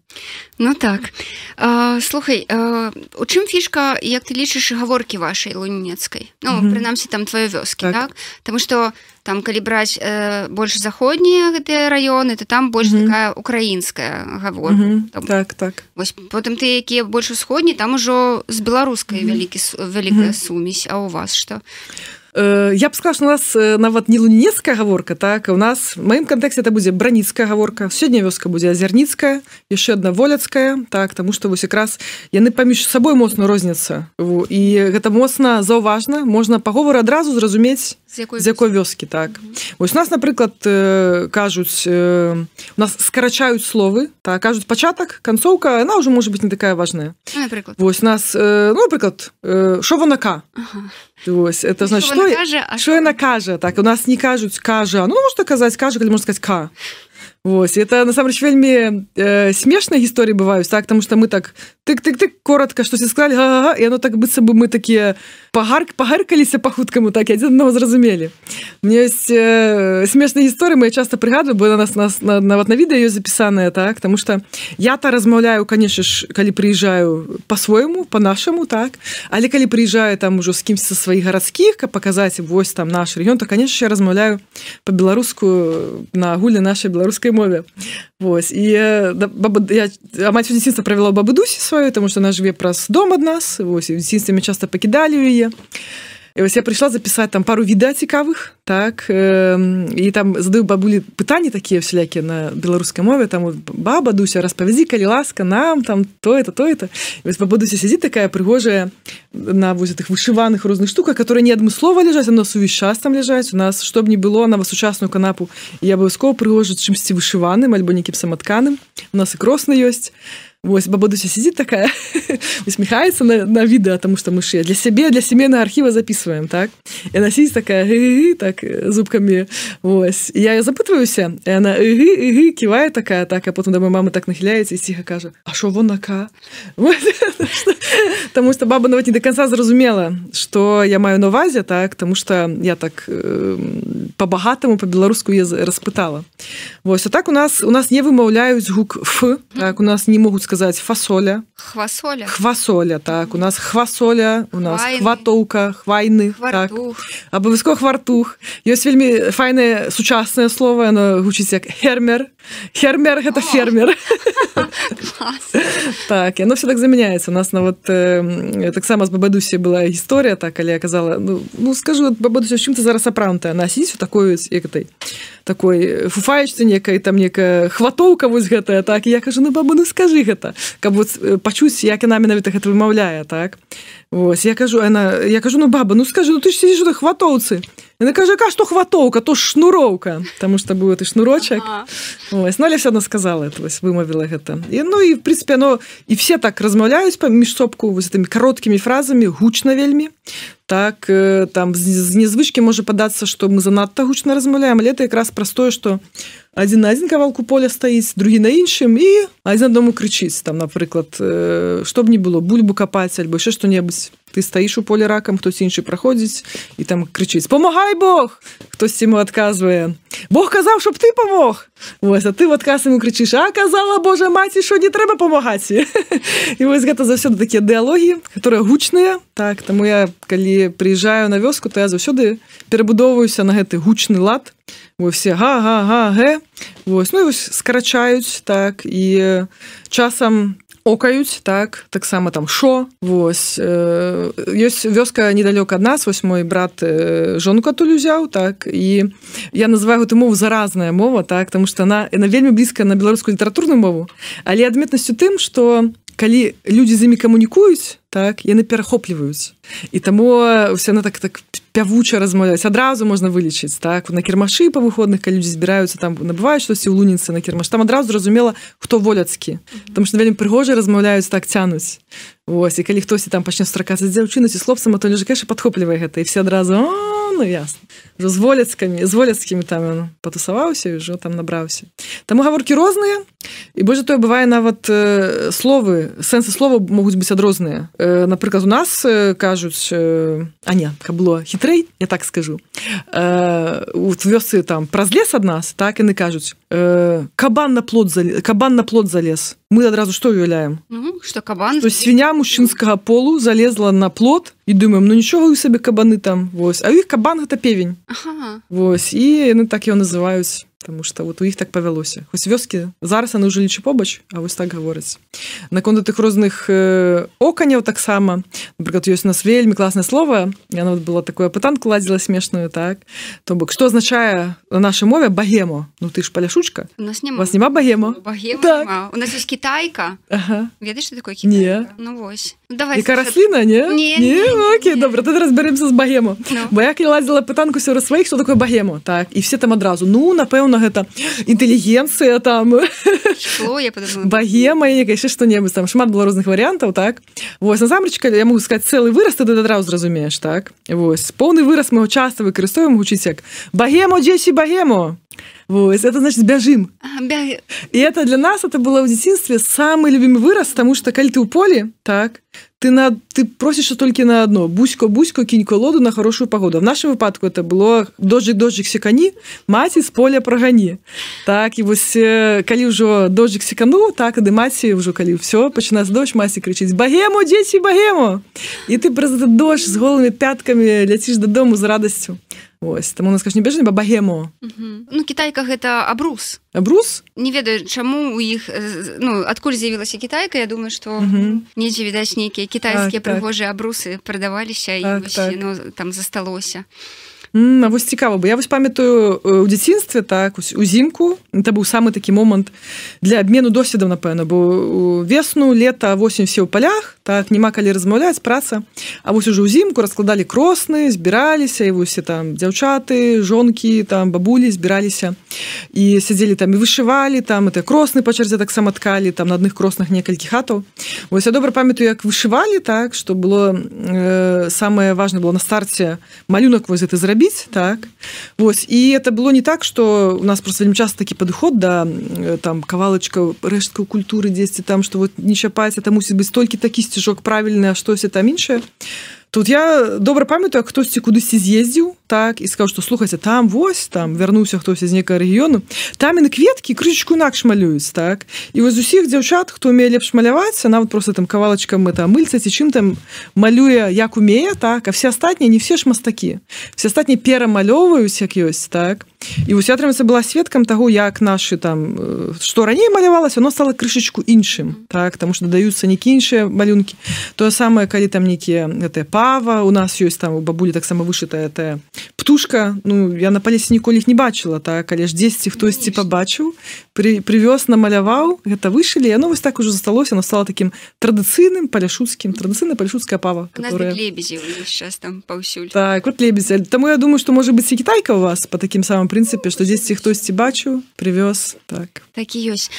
Ну так а, слухай а, у чым фішка як ты лічыш гаворкі вашай лунецкай ну, mm -hmm. прынамсі там твае вёскі так. так Таму што там калі браць э, больш заходнія гэтыя раёны то там больш mm -hmm. такая украінская гавор mm -hmm. там, так так вось потым ты якія больш усходні там ужо з беларускай mm -hmm. вялікі вялікая mm -hmm. сумесь а у вас што Э, я б сказала, у нас э, нават не лунецкая гаворка так у нас маім кантэксце это будзе браніцкая гаворка сёння вёска будзе азярніцкая яшчэ одна воляцкая так тому что вось якраз яны паміж сабой моцна розняцца і гэта моцна заўважна можна паговоры адразу зразумець з якой, з якой вёскі так. Ось у нас напрыклад э, кажуць у нас скарачаюць словы так кажуць пачатак канцоўка она ўжо можа быть не такая важная. Вось нас ну напрыклад шованака ага. Вось, это значит что что? яна кажа так у нас не кажуць кажа ну можна казаць кажа калі можна сказать к Вось это насамрэч вельмі э, смешныя гісторыі бываюць так потому что мы так тык тык ты коротко штось сказали ага, і оно так быцца бы мы такія пагарк пагаркаліся па хуткаму так адзін аднаго зразумелі мне есть э, смешныя гісторыі мы часто прыгадваю бо на нас нас на, нават на відэа ёсць запісаная так потому что я то размаўляю конечно ж калі прыязджаю по-свойму по-нашаму так але калі прыязджаю там ужо з кімсь са сваіх гарадскіх каб паказаць вось там наш рэгіён то конечно я размаўляю по-беларуску на агуле нашай беларускай мове. Вось і баба, я мать дзяцінства правяла бабудусі сваю тому что она жыве праз дом ад нас вось дзяцінствамі часто пакідалі яе і вось я прыйшла запісаць там пару віда цікавых так э, і там задаю бабулі пытанні такія всялякія на беларускай мове там баба дуся распавядзі калі ласка нам там то это то это вось бабудуся сядзі такая прыгожая на вось этих вышываных розных штуках которые не адмыслова ляжаць на увесь час там ляжаць у нас чтоб не было на сучасную канапу я абавязкова прыгожа чымсьці вышываным альбо нейкім саматканым у нас і кросна ёсць вось бабадуся сидит такая усмехается на, на відэа тому что мы ж для сябе для семейного архіва записываем так? И она сидит такая ы -ы, так зубками. Вось я запытваюся и она ы -ы, ы -ы, кивает такая так а потом домой мама так нахиляется и тихо кажа а шо вон нака потому что баба нават не до конца зразумела что я маю на увазе так тому что я так э, по-багатаму по-беларуску распытала. Вось а так у нас у нас не вымаўляюць гук ф так у нас не могуць сказаць фасоля. Хвасоля. Хвасоля так у нас хвасоля у нас Хвайны. хватоўка хвайны так. абавязкова хвартух. Ёсць вельмі файнае сучаснае слово оно гучыць як хермер хермер гэта фермер так яно все так замяняецца у нас нават э, таксама з бабадусе была гісторыя так але казала ну, ну скажу бабадуся чым ты зараз апраўтая насіць у такой як этой такой фуфаечцы некай там некая хватоўка вось гэтая так я кажу ну баба ну скажи гэта каб вот э, пачуць як яна менавіта гэта вымаўляе так. Вось я кажу она я кажу ну баба ну скажи ну ты ж сидишь на хватоўцы Яна кажа ка што хватоўка то шнуроўка Таму што быў ты шнурочак ага. Ось, ну, все она сказала это вось вымавіла гэта і ну і в прынпе но і все так размаўляюць паміж сопку вось этими кароткімі фразамі гучна вельмі так э, там з незвычкі можа падацца што мы занадта гучна размаўляем лета якраз простое што адзін на адзін кавалку поля стаіць другі на іншым і адзін дому крычыць там напрыклад што б не было бульбу капаць альбо яшчэ што-небудзь ты стаіш у поле ракам хтось іншы праходзіць і там крычыць помагай Бог! Хтось ему адказвае Бог казаў чтоб ты помог! Вось, а ты в адказ ему крычыш а казала Божа маці що не трэба памагаць і вось гэта заўсёды такія дыалогі которые гучныя так таму я калі приезжаю на вёску то я заўсёды перабудоўваюся на гэты гучны лад. Вы все га га га гэ Вось ну вось скарачаюць так і часам окаюць так таксама там шо Вось э, ёсць вёска недалёк ад нас вось мой брат э, жонку туль узяў так і я называю эту мову заразная мова так потому что она на вельмі блізка на беларускую літаратурную мову але адметнасцю тым что калі людзі з імі камунікуюць так яны перахопліваюць і таму ўсе на так так пявуча размаўляць адразу можна вылічыць так? На кірмашы па выходных калі людзі збіраюцца там набываюць штосьці ў луніцы на кірмаш там адразу зразумела хто воляцкі там што вельмі прыгожа размаўляюць так цянуць Вось і калі хтосьці там пачне стракацца дзяўчыны ці хлопцам то лежа кэша падхоплівае гэта і все адразу ну ясна ўжо з воляцкамі з воляцкімі там ён патусаваўся ўжо там набраўся Таму гаворкі розныя і больш тое бывае нават э, словы сэнсы слова могуць быць адрозныя э, напрыклад у нас э, кажуць а не кабло хіт хітрэй я так скажу. У вёсы там праз лес ад нас так яны кажуць кабан на плод за кабан на плод залез мы адразу што уяўляем ну, что кабан то свіня мужчынскага полу залезла на плод і думаем ну нічога у сабе кабаны там вось а іх кабан гэта певень. Ага. Вось і яны так его называюць Таму что вот у іх так павялося хоць вёскі зараз яны ўжо лічы побач А вось так гавораць наконт тых розных э, оканяў таксама напрыклад ёсць у нас вельмі класнае слово яно вот было такое пытанку ладзіла смешную так. То бок што азначае на нашай мове багемо Ну ты ж паляшучка у нас няма. вас няма багемо так. у нас есть китайка ага. ведаеш такой не ну вось ну, давай расліна не не, не, не, не. добра ты разберемся з багему no. бо як я ладзіла пытанку сёра сваіх что такое багемо так і все там адразу ну напэўна гэта інтэлігенцыя там. Багема яшчэ што-небудзь там. Шмат было розных варыянтаў так? Вось насамрэчка я могу сказать цэлы вырас ты адразу зразумееш так? Вось поўны выраз мы часта выкарыстоўваем гучыць як багемо дзесі багемо Вось, это значит бяжым Бя... и это для нас это было в дзяцінстве самый любимый выраз тому что калі ты ў поле так ты на ты просишь толькі на одно бусько бусько кінь колоду на хорошую погоду. В нашем выпадку это было дождик дождик секані маці з поля прагані так і вось калі ўжо дождик секану так ды маці ўжо калі все пачына з дождь масі крычыць багему дзеці багему і ты праз дождь з голымі пяткамі ляціш дадому з радасцю Ось таму нас не бежны бабагему Ну кітайка гэта абрус абрус не ведаю чаму у іх ну адкуль з'явілася кітайка Я думаю што недзе відаць нейкія кітайскія так, прыгожыя так. абрусы прадаваліся так, і так. ну, там засталося. А вось цікава бо я вось памятаю у дзяцінстве так узімку это быў самы такі момант для абмену досведаў напэўна бо весну лета восень все ў палях так няма калі размаўляць праца. А вось уже ўзімку раскладалі кросны збіраліся і вось там дзяўчаты жонкі там бабулі збіраліся. І сядзелі там і вышывалі там это кросны па чарзе таксама ткалі там на адных кроснах некалькі хатаў. Вось я добра памятаю як вышывалі так что было э, самое важное было на старце малюнак вось это зрабіць так. Вось і это было не так что у нас просто вельмі часто такі падыход да там кавалачка рэштка культуры дзесьці там что вот не чапаць это мусіць быць толькі такі сцяжок правільны а штось там іншае тут я добра памятаю хтосьці кудысьці з'ездзіў так і сказаў што слухайце там вось там вярнуўся хтось з некага рэгіёну там і на кветкі крышечку інакш малююць так. І вось усіх дзяўчат хто умее лепш маляваць нават просто там кавалачкам мы там мыльца ці чым там малюе як умее так. А все астатнія не все ж мастакі. Все астатнія перамалёўваюць як ёсць так. І вось атрымаецца была сведкам таго як нашы там што раней малявалася оно стала крышачку іншым так. Там што даюцца некі іншыя малюнкі тое самае калі там нейкія гэтыя па справа у нас ёсць там у бабулі таксама вышытая тая птушка ну я на палесе ніколі іх не бачыла так але ж дзесьці хтосьці побачыў при привёз намаляваў гэта вышылі яно вось так уже засталося но стала таким традыцыйным паляшуцкім традыцыйна палешуцкая пава паўсюль так вот лебедзя таму я думаю что можа быть і кітайка у вас по таким самым прынцыпе что дзесьці хтосьці бачыў привёз так. Такі ёсць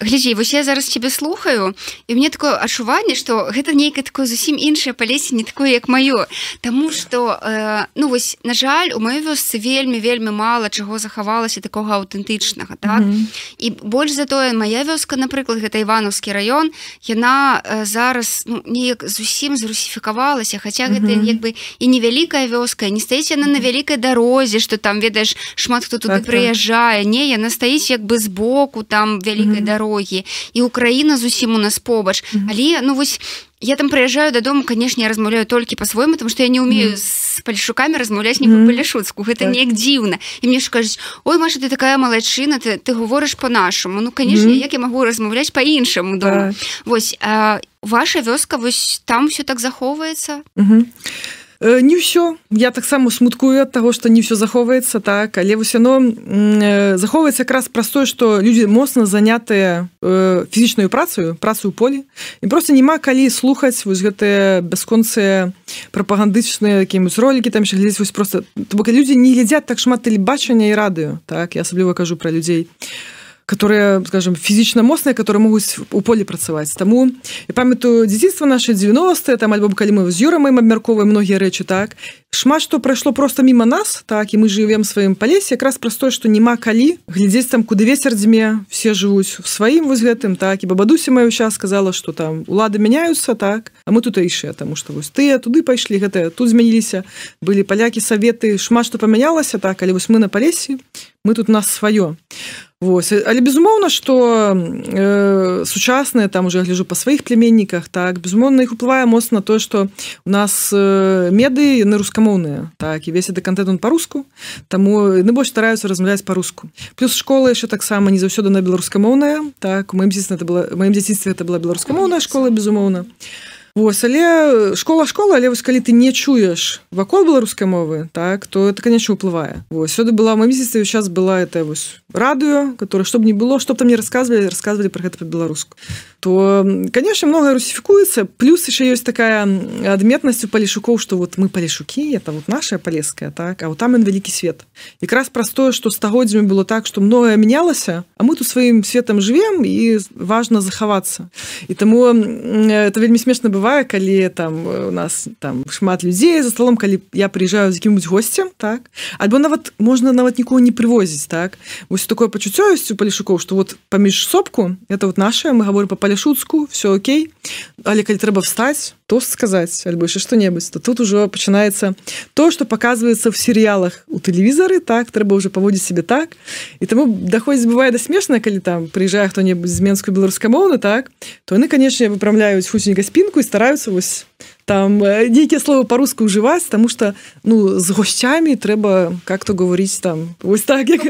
глядзі вось я зараз тебе слухаю і мне такое адчуванне что гэта нейкае такое зусім іншае палесе не такое як маё Таму что э, ну вось на жаль у маёй вёсцы вельмі вельмі мала чаго захавалася такога аўтэнтычнага так mm -hmm. і больш затое моя вёска напрыклад гэта ивановскі раён яна э, зараз ну, неяк зусім зрусіфікавалася хаця гэта mm -hmm. як бы і невялікая вёска не стаіць яна на вялікай дарозе что там ведаеш шмат хто туды так, прыязджае не яна стаіць як бы збоку там вялікай mm -hmm. дарогі і Украіна зусім у нас побач mm -hmm. але ну вось я там прыязджаю дадому канешне я размаўляю толькі по-свойму тому что я не умею mm. с пальшукамі размаўляць не mm. паляшуцку гэта так. неяк дзіўна і мне ж кажуць ой Маша ты такая малайчына ты ты гаворыш по-нашаму ну канешне mm. як я магу размаўляць по-іншаму да так. вось ваша вёска вось там все так захоўваецца mm -hmm. Э, не ўсё я таксама смуткую ад таго што не ўсё захоўваецца так але вось яно э, захоўваецца якраз прастое што людзі моцна занятыя э, фізічнаю працаю працу ў полі і просто няма калі слухаць вось гэтыя бясконцыя прапагандычныя якімось ролікі там глядзець вось просто бок людзі не глядзяць так шмат тэлебачання і радыё так я асабліва кажу пра людзей. а которые скажем фізічна моцныя которые могуць у поле працаваць таму і памятаю дзяцінства наше 90 там альбо калі мы з юрамаем абмярковаем многія рэчы так. Шмат што прайшло просто мимо нас так і мы живвем сваім палесе якраз простое што няма калі глядзець там куды вецер дзьме все жывуць у сваім вось гэтым так. І бабадуся маю час сказала что там улады мяняются так. А мы тут ішыя тому что вось тыя туды пайшлі гэтыя тут змяніліся былі палякі саветы шмат што памянялася так але вось мы на палесе мы тут нас сваё Вось. але безумоўна что э, сучасныя там уже гляжу па сваіх племенніках так безумоўна іх уплывае моцна то что у нас э, меды на рускамоўныя так і весь это контент по-руску таму не больш стараюцца размаўляць по-руску плюс школа еще таксама не заўсёды на беларускамоўная так маім дзіцтве это была маім дзяцінстве это была беларускамоўная школа безумоўна. а Вось, але школа школа але вось калі ты не чуеш вакол беларускай мовы так то это конечно уплывае. Сюды была мо месяце сейчас была это вось радыё которое чтобы не было чтоб там не рассказывали рассказывали про гэта по-беларуску. То конечно много русифікуецца плюс еще есть такая адметнасць у палішукоў что вот мы палішукі это вот наша палеская так а вот там он вялікі свет. Якраз простое что стагоддзямі было так что многое менялася а мы тут сваім светом живем і важно захавацца. І таму это вельмі смешно бывает бывае калі там у нас там шмат людзей за столом калі я приезжаю з якім-нибудь гостцем так. Альбо нават можна нават нікого не привозіць так. Вось такое пачуццё ёсць у палішукоў что вот паміж сопку это вот наше мы говорим по паляшуцку все Окей. Але калі трэба встаць тост сказаць альбо яшчэ што-небудзь то тут ужо пачынаецца то что показывается в серыялах у тэлевізары так трэба уже паводзіць себе так. І таму даходзіць бывае да смешна калі там прыязджае хто-небудзь з менскую беларускамоўны так то яны канешне выпрамляюць хутенька спінку і стараюцца вось там нейкія словы по-руску ўжываць тому что ну з госцямі трэба как-то гаварыць там вось так як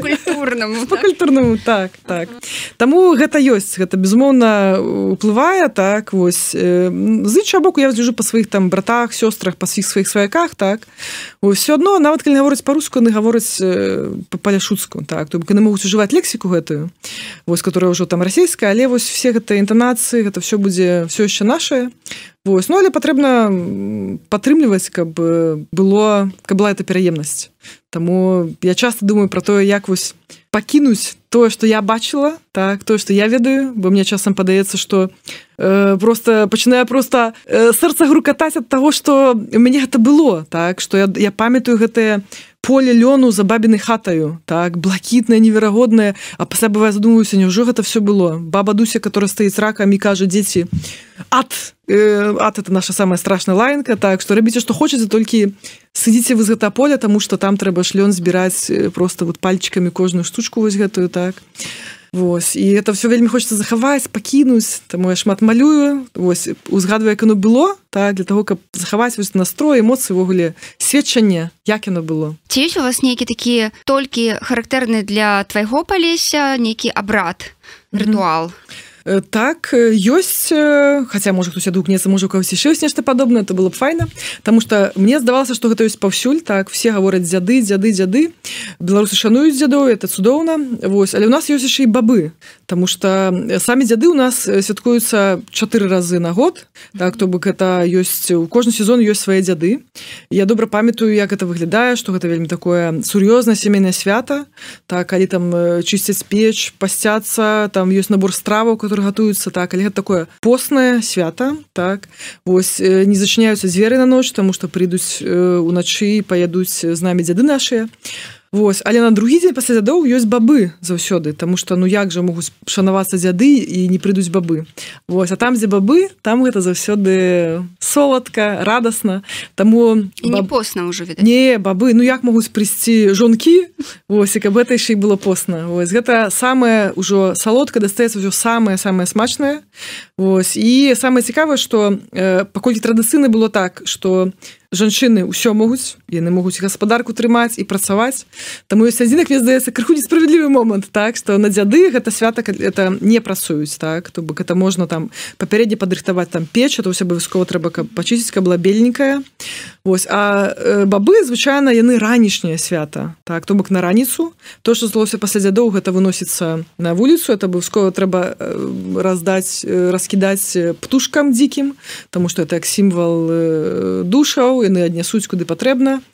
культурнаму так. так Таму гэта ёсць гэта безумоўна уплывае так вось з іншого боку я злежу па сваіх там братах сёстрах па свіх сваіх сваяках так. Все одно нават калі гаворыць по-руску не гаворыць па паляшуцку так. То яны могуць ужываць лексіку гэтую вось которая ўжо там расійская але вось все гэта інтанацыі гэта все будзе все яшчэ наше Вось, ну але патрэбна падтрымліваць каб было каб была эта пераемнасць. Таму я часто думаю про тое як вось пакінуць тое што я бачыла так тое што я ведаю бо мне часам падаецца што э, просто пачынаю просто э, сэрца грукатаць ад таго што у мяне гэта было так што я, я памятаю гэтыя поле лёну за бабіны хатаю так блакітная неверагодная а пасля бывае задумаюся няўжо гэта все было? Баба дуся которая стаіць ракам і кажа дзеці ад э, ад это наша самая страшная лайнка так что рабіце што хочаце толькі сидзіце вы з гэта поля тому что там трэба шлён збіраць э, просто вот пальчикамі кожную штучку вось гэтую так. а Вось. І это все вельмі хочется захаваць пакінуць таму я шмат малюю. Ось узгадваю як оно было так для того каб захаваць вось настрой эмоцыі увогуле сведчанне як яно было. Ці ёсць у вас нейкі такі толькі характэрны для твайго палеся нейкі абрад рытуал? mm -hmm. Э, так ёсць хотя можа хтось адгукнецца можа кагось яшчэ нешта падобна это было б файна Таму что мне здавалася что гэта ёсць паўсюль так все гавораць дзяды дзяды дзяды беларусы шануюць дзядоў это цудоўна Вось але у нас ёсць яшчэ і бабы Таму что самі дзяды у нас святкуюцца чатыры разы на год так то бок это ёсць у кожны сезон ёсць свае дзяды. Я добра памятаю як это выглядае что гэта вельмі такое сур'ёзнае сямейнае свята так калі там чысцяць печ пасцяцца там ёсць набор страваў который которые гатуюцца так але гэта такое постное свята так. Вось не зачыняюцца дзверы на ноч тому что прыйдуць уначы паядуць з намі дзяды наши Вось але на другі дзень пасля дзядоў ёсць бабы заўсёды тому что ну як жа могуць шанавацца дзяды і не прыйдуць бабы? Вось а там дзе бабы там гэта заўсёды соладка радасна. Таму баб... постна ўжо не бабы ну як могуць прыйсці жонкі? Вось і каб гэта яшчэ было постна. Вось гэта самае ўжо салодка дастаецца ўжо самае самае смачнае Вось і самае цікавае што э, паколькі традыцыйна было так что у жанчыны ўсё могуць яны могуць гаспадарку трымаць і працаваць. Таму ёсць адзінак мне здаецца крыху несправядлівы момант так что на дзяды гэта свята это не працуюць так. То бок это можна там папярэдне падрыхтаваць там печ то ўсё абавязкова трэба каб пачысціць каб была беленькая Вось. А э, бабы звычайна яны ранішняе свята так. То бок на раніцу. То что злося пасля дзядоў гэта выносіцца на вуліцу. Это абавязкова трэба раздаць э, раскідаць птушкам дзікім тому что это як сімвал душаў яны аднясуць куды патрэбна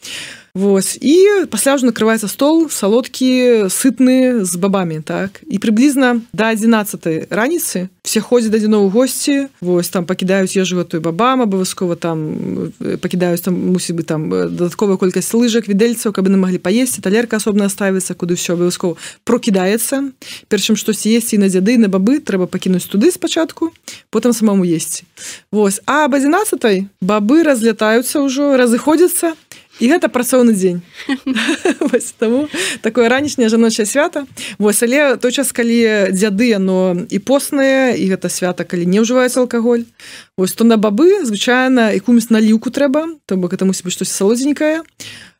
Вось і пасля ўжо накрываецца стол салодкі сытны з бабамі так. І прыблізна да 11 раніцы все ходзяць дадзіно ў госці Вось там пакідаюць ежу гэтую бабам абавязкова там пакідаюць там мусіць бы там дадатковая колькасць лыжак відэльцаў каб яны маглі паесці талерка асобна ставіцца куды ўсё абавязкова прокідаецца першым штось есці на дзяды на бабы трэба пакінуць туды спачатку потым самому есці Вось а об 11 бабы разлятаюцца ўжо разыходзяцца і гэта працоўны дзень таму такое ранішняе жаночае свята вось але той час калі дзяды яно і поснае і гэта свята калі не ўжываецца алкаголь. Вось то на бабы звычайна якумісь наліўку трэба то бок это мусіць быць штось салодзенькае.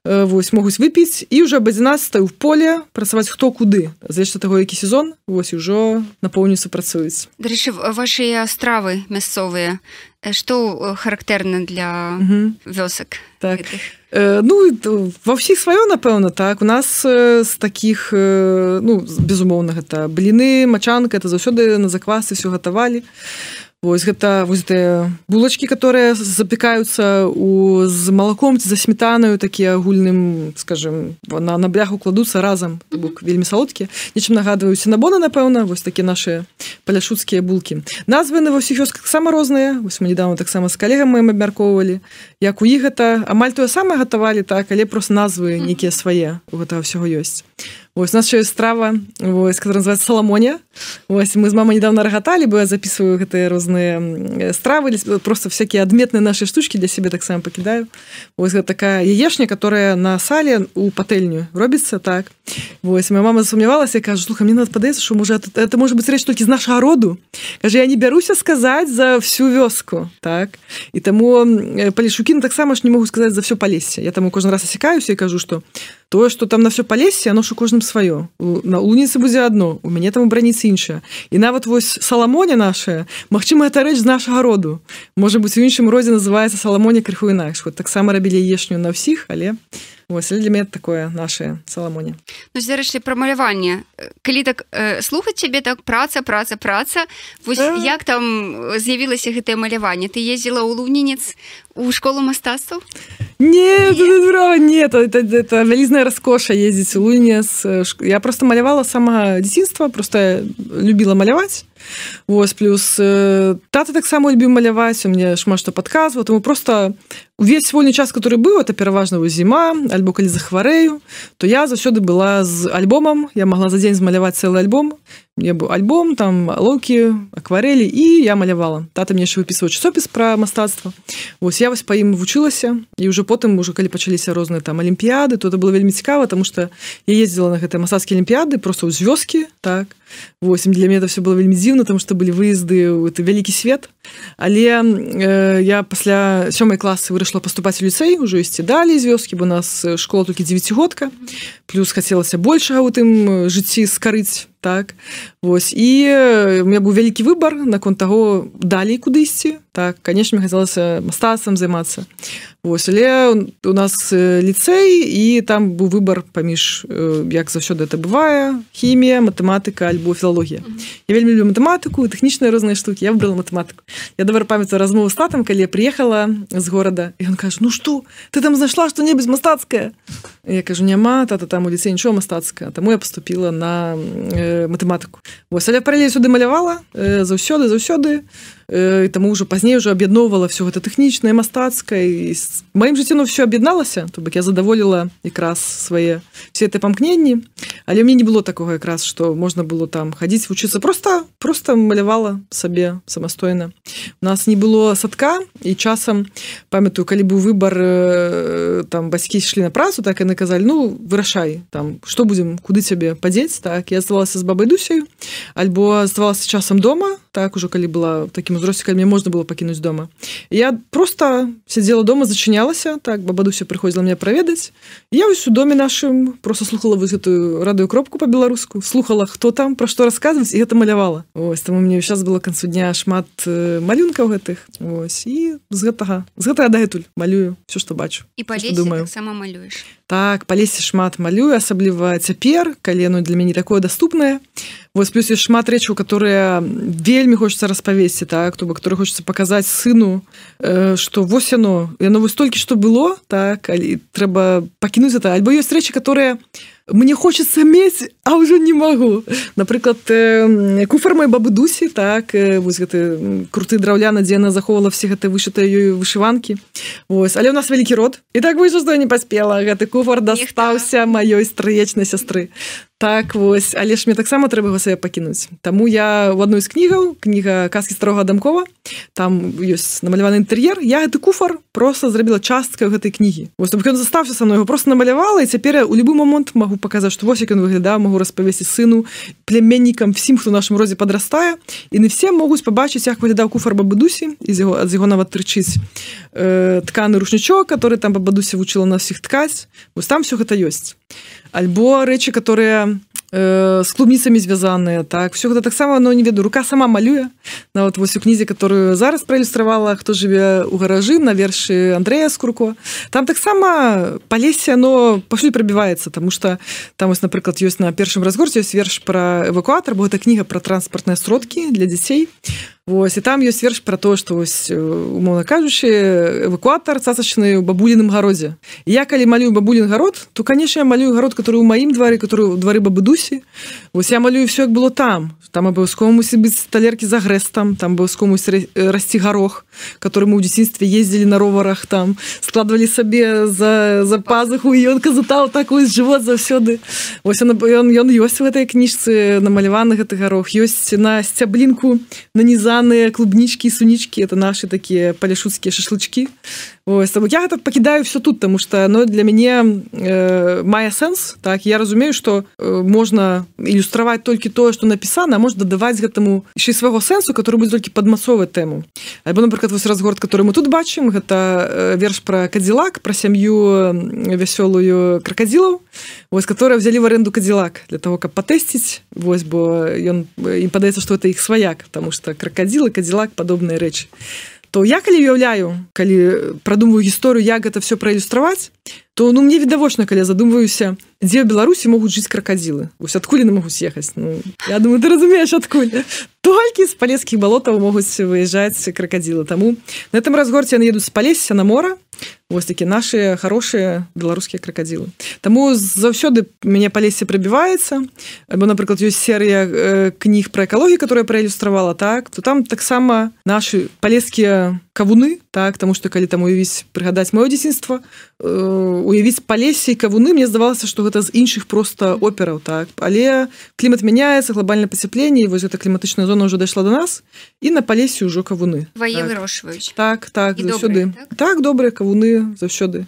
Вось могуць выпіць і уже об 11 в поле працаваць хто куды. Зашта таго які сезон вось ужо напоўніцца працуюць. Дарэчы вашыя стравы мясцовыя што характэрна для вёсак так. гэтых? Э, ну ва ўсіх сваё напэўна так. У нас з таких э, ну безумоўна гэта бліны мачанка это заўсёды на заквасы все гатавалі Вось гэта вось булачки которые запекаются у з малаком ці за сметанаю такія агульным скажем на на бляху кладуцца разам. Бок вельмі салодкі. Нечым нагадваюся на бона напэўна вось такі наши паляшуцкія булки назвы на ўсіх вёсках сама розныя. Вось мы недавно таксама з калегам мы абмяркоўвалі. Як у іх гэта амаль тое самае гатавалі так але просто назвы нейкія свае у гэтага ўсяго ёсць Вось, у нас еще есть страва вось, которая называется саламония Вось, мы с мамой недавно рогатали бы я записываю гэтые розные стравы просто всякие адметные наши штучки для себе так само покидаю. Вось, такая яешня которая на сале у патэльню робіцца так. Вось моя мама засумнявалась я кажу слуха мне надо падаецца что может это, это может быть рэч толькі з нашага роду кажа я не бяруся сказаць за всю вёску так. І таму палішукін таксама ж не могу сказаць за все палесе я таму кожны раз асякаюся і кажу что тое что там на все палесе оно ж у кожным сваё на луніцы будзе одно у мяне там у браніцы іншая і нават вось саламоня наша Мачыма это рэч з нашага роду. Можа быть у іншым родзе называется саламоня крыху інакш. Вот таксама рабілі ешню на ўсіх але Вось, для мяне такое наше саламоне ну, зарэчы пра маляванне калі так э, слухаць цябе так праца праца праца вось да. як там з'явілася гэтае маляванне ты ездзіла ў лунінец у школу мастацтваў нет, нет. нет это, это вялізная раскоша ездзіць у лунінец я просто малявала сама дзяцінства просто любіла маляваць Вось плюс э, тата таксама любіў маляваць у мне шмат што падказваў таму просто увесь вольны час который быў это пераважна зіма альбо калі захварэю то я заўсёды была з альбомам я могла за дзень змаляваць цэлы альбом мне быў альбом там лоўкі акварелі і я малявала тата мне яшчэ выпісваў часопіс пра мастацтва Вось я вось па ім вучылася і ўжо потым ужо калі пачаліся розныя там алімпіяды то это было вельмі цікава тому что я ездзіла на гэтыя масацкія алімпіяды просто ў звёзкі так. 8 для меня это все было вельмі дзіўна там что былі выезды это вялікі свет але э, я пасля сёмай класы вырашла паступаць у ліцэй ужо ісці далей з вёскі бо нас школа толькі девятгодка плюс хацелася большага у тым жыцці скарыць так. Вось. І у меня быў вялікі выбор наконт таго далей куды ісці так конечно хацелася мастацтвам займацца Вось але у нас ліцэй і там быў выбор паміж як заўсёды это бывае хімія матэматыка альбо філалогія я вельмі люблю матэматыку тэхнічныя розныя штукі я выбрала матэматыку я давар памятаю размову з татам калі я приехала з горада і он кажа ну что ты там знайшла што-небудзь мастацкае? Я кажу няма тата там у ліцэй нічого мастацкая таму я поступила на э, матэматыку Вось але паралель сюды малявала э, заўсёды заўсёды і таму ўжо пазней уже аб'ядноўвала все гэта тэхнічнае мастацкае маім жыццё ну все аб'ядналася то бок я задаволіла якраз свае все это памкненні але мне не было такого якраз что можна было там хадзіць вучыцца просто просто малявала сабе самастойна у нас не было садка і часам памятаю калі быў выбор там бацькі ішлі на працу так і наказалі ну вырашай там что будзем куды цябе падзець так я здавалася з бабай дусею альбо здавалася часам дома так ужо калі была таким узросце калі мне можна было пакінуць дома. Я просто сядзела дома зачынялася так бабадуся прыходзіла мне праведаць я вось у доме нашым просто слухала вы гэтую радыю кропку по-беларуску слухала хто там пра што расказваць і гэта малявала ось там мне сейчас было канцу дня шмат малюнкаў гэтых. Ось і з гэтага з гэтага дагэтуль малюю все што бачу і думаю. сама малюеш. Так па лесе шмат малюю асабліва цяпер калену для мяне такое доступнае вось плюс ёсць шмат рэчаў которые вельмі хочется распавесці так то бок который хочется показаць сыну что э, вось яно яно вось столькі что было так але трэба пакінуць это. Альбо ёсць рэчы которые мне хочется мець а ўжо не магу напрыклад э, куфар мой бабы дусі так э, вось гэты круты драўляна дзе она захоўвала все гэта вышытыя ёю вышыванкі Вось але у нас вялікі род. І так вы што не паспела гэты куфар дастаўся маёй стрыечнай сястры так вось але ж мне таксама трэба его сабе пакінуць Таму я в адной з кнігаў кніга казкі старога дамкова там ёсць намаляваны інтэр'ер я гэты куфар просто зрабіла часткай гэтай кнігі вось ён застався са мной его просто намалявала і цяпер у любы момант магу паказаць што вось як ён выглядаў могу распавесці сыну пляменнікам всім хто нашым розе падрастае і не все могуць пабачыць як выглядаў куфар бабадусі з яго ад яго нават трычыць э, тканы рушнічок который там бабадуся вучыла на ўсіх ткаць. Вось там все гэта ёсць альбо рэчы которые э, с клубніцамі звязаныя так. Все гэта таксама но не веду. Рука сама малюе нават вось у кнізе которую зараз праілюстравала хто жыве у гаражы на вершы Андрея скурко. Там таксама палесе оно пашлі прабіваецца тому что там вось напрыклад ёсць на першым разгорце ёсць верш про эвакуатор бо гэта кніга про транспартныя сродкі для дзяцей Вось і там ёсць верш пра то што вось умоўна кажучы эвакуатар цацачны ў бабуліным гародзе. Я калі малюю бабулін гарод то канешне я малюю гарод который у маім двары который у двары бабыдусі вось я малюю все як было там. Там абавязкова мусіць быць талеркі за грэстам там абавязкова расці гарох который мы ў дзяцінстве ездзілі на роварах там складвалі сабе за за пазуху ён казутаў такую жывот заўсёды. Ось ён ён ёсць у гэтай кніжцы намаляваны гэты гарох ёсць на сцяблінку нанізаныя клубнічкі сунічкі это наши такія паляшуцкія шашлычки Ось, я гэта пакідаю все тут тому что но для мяне э, мае сэнс так. Я разумею что э, можна ілюстраваць толькі тое что напісана можна дадаваць гэтаму яшчэ свайго сэнсу который будзе толькі падмацовай тэму альбо напрыклад вось разгород который мы тут бачым гэта э, верш про кадзілак про сям'ю вясёлую кракадзілаў вось которая взяли в аренду кадзілак для того каб патэсціць вось бо ён ім падаецца что это іх сваяк потому что кракадзілы кадзілак падобныя рэчы то я калі уяўляю калі прадумваю гісторыю як гэта все праілюстраваць то ну мне відавочна калі задумваюся дзе ў беларусі могуць жыць кракадзілы ось адкуль на могу съехаць ну, я думаю ты разумееш адкуль толькі з палескіх балотаў могуць выязджаць кракадзілы таму на этом разгорце яны едуць з палесся на мора вось такі наши хорошие беларускія кракадзілы Таму заўсёды мяне палесе прабіваецца або напрыклад ёсць серыя э, кніг про экалогію которая праілюстравала так то там таксама наши палескія кавуны так тому что калі там уявіць прыгадаць маё дзяцінства э, уявіць палесе кавуны мне здавалася что гэта з іншых просто операў так. Але клімат мяняецца глобальна пацяпленне вось гэта кліматычная зона уже дайшла до нас і на палесе ўжо кавуны так. вырошваюць так так сюды так, так добрыя кавуны заўсёды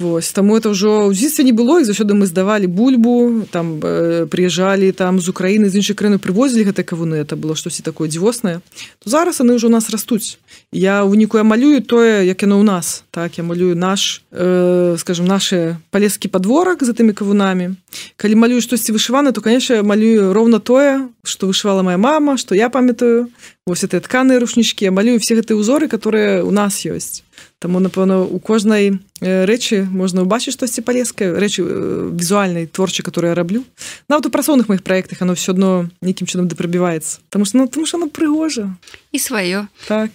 Вось, таму это ўжо ў дзіцтве не было і заўсёды мы здавалі бульбу там э, прыязджалі там з Украіны з іншай краіны прывозілі гэта кавуны это было штосьці такое дзівоснае. То зараз яны ўжо у нас растуць. Я ў выніку я малюю тое як яно ў нас так я малюю наш э, скажем наши палескі подворак за тымі кавунамі. Калі малюю штосьці вышываны то конечно малюю роўна тое что вышывала моя мама что я памятаю. Вось это тканыя рушнічкі я малюю все гэтыя узоры которые у нас ёсць. Таму напэўна у кожнай рэчы можна ўбачыць штосьці палескае рэчы візуальнай творчай которую я раблю нават у працоўных моих проектах оно все одно нейкім чынам да прабіваецца потому что ну тому что она прыгожа і сваё так.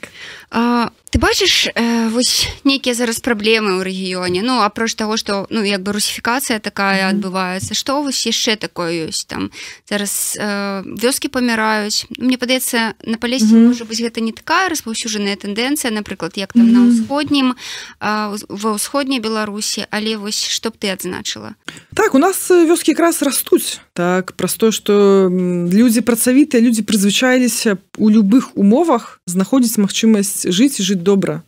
А, ты бачыш э, вось нейкія зараз праблемы ў рэгіёне ну апроч того что ну як бы русіфікацыя такая mm -hmm. адбываецца. Што вось яшчэ такое ёсць там? Зараз э, вёскі паміраюць. Мне падаецца на палесе mm -hmm. можа быць гэта не такая распаўсюджаная тэндэнцыя напрыклад як там mm -hmm. на ўсходнім ва ўсходняй беларусі але вось што б ты адзначыла? Так у нас вёскі якраз растуць. Так праз то что людзі працавітыя людзі прызвычаіліся у любых умовах знаходзіць магчымасць жыць і жыць добра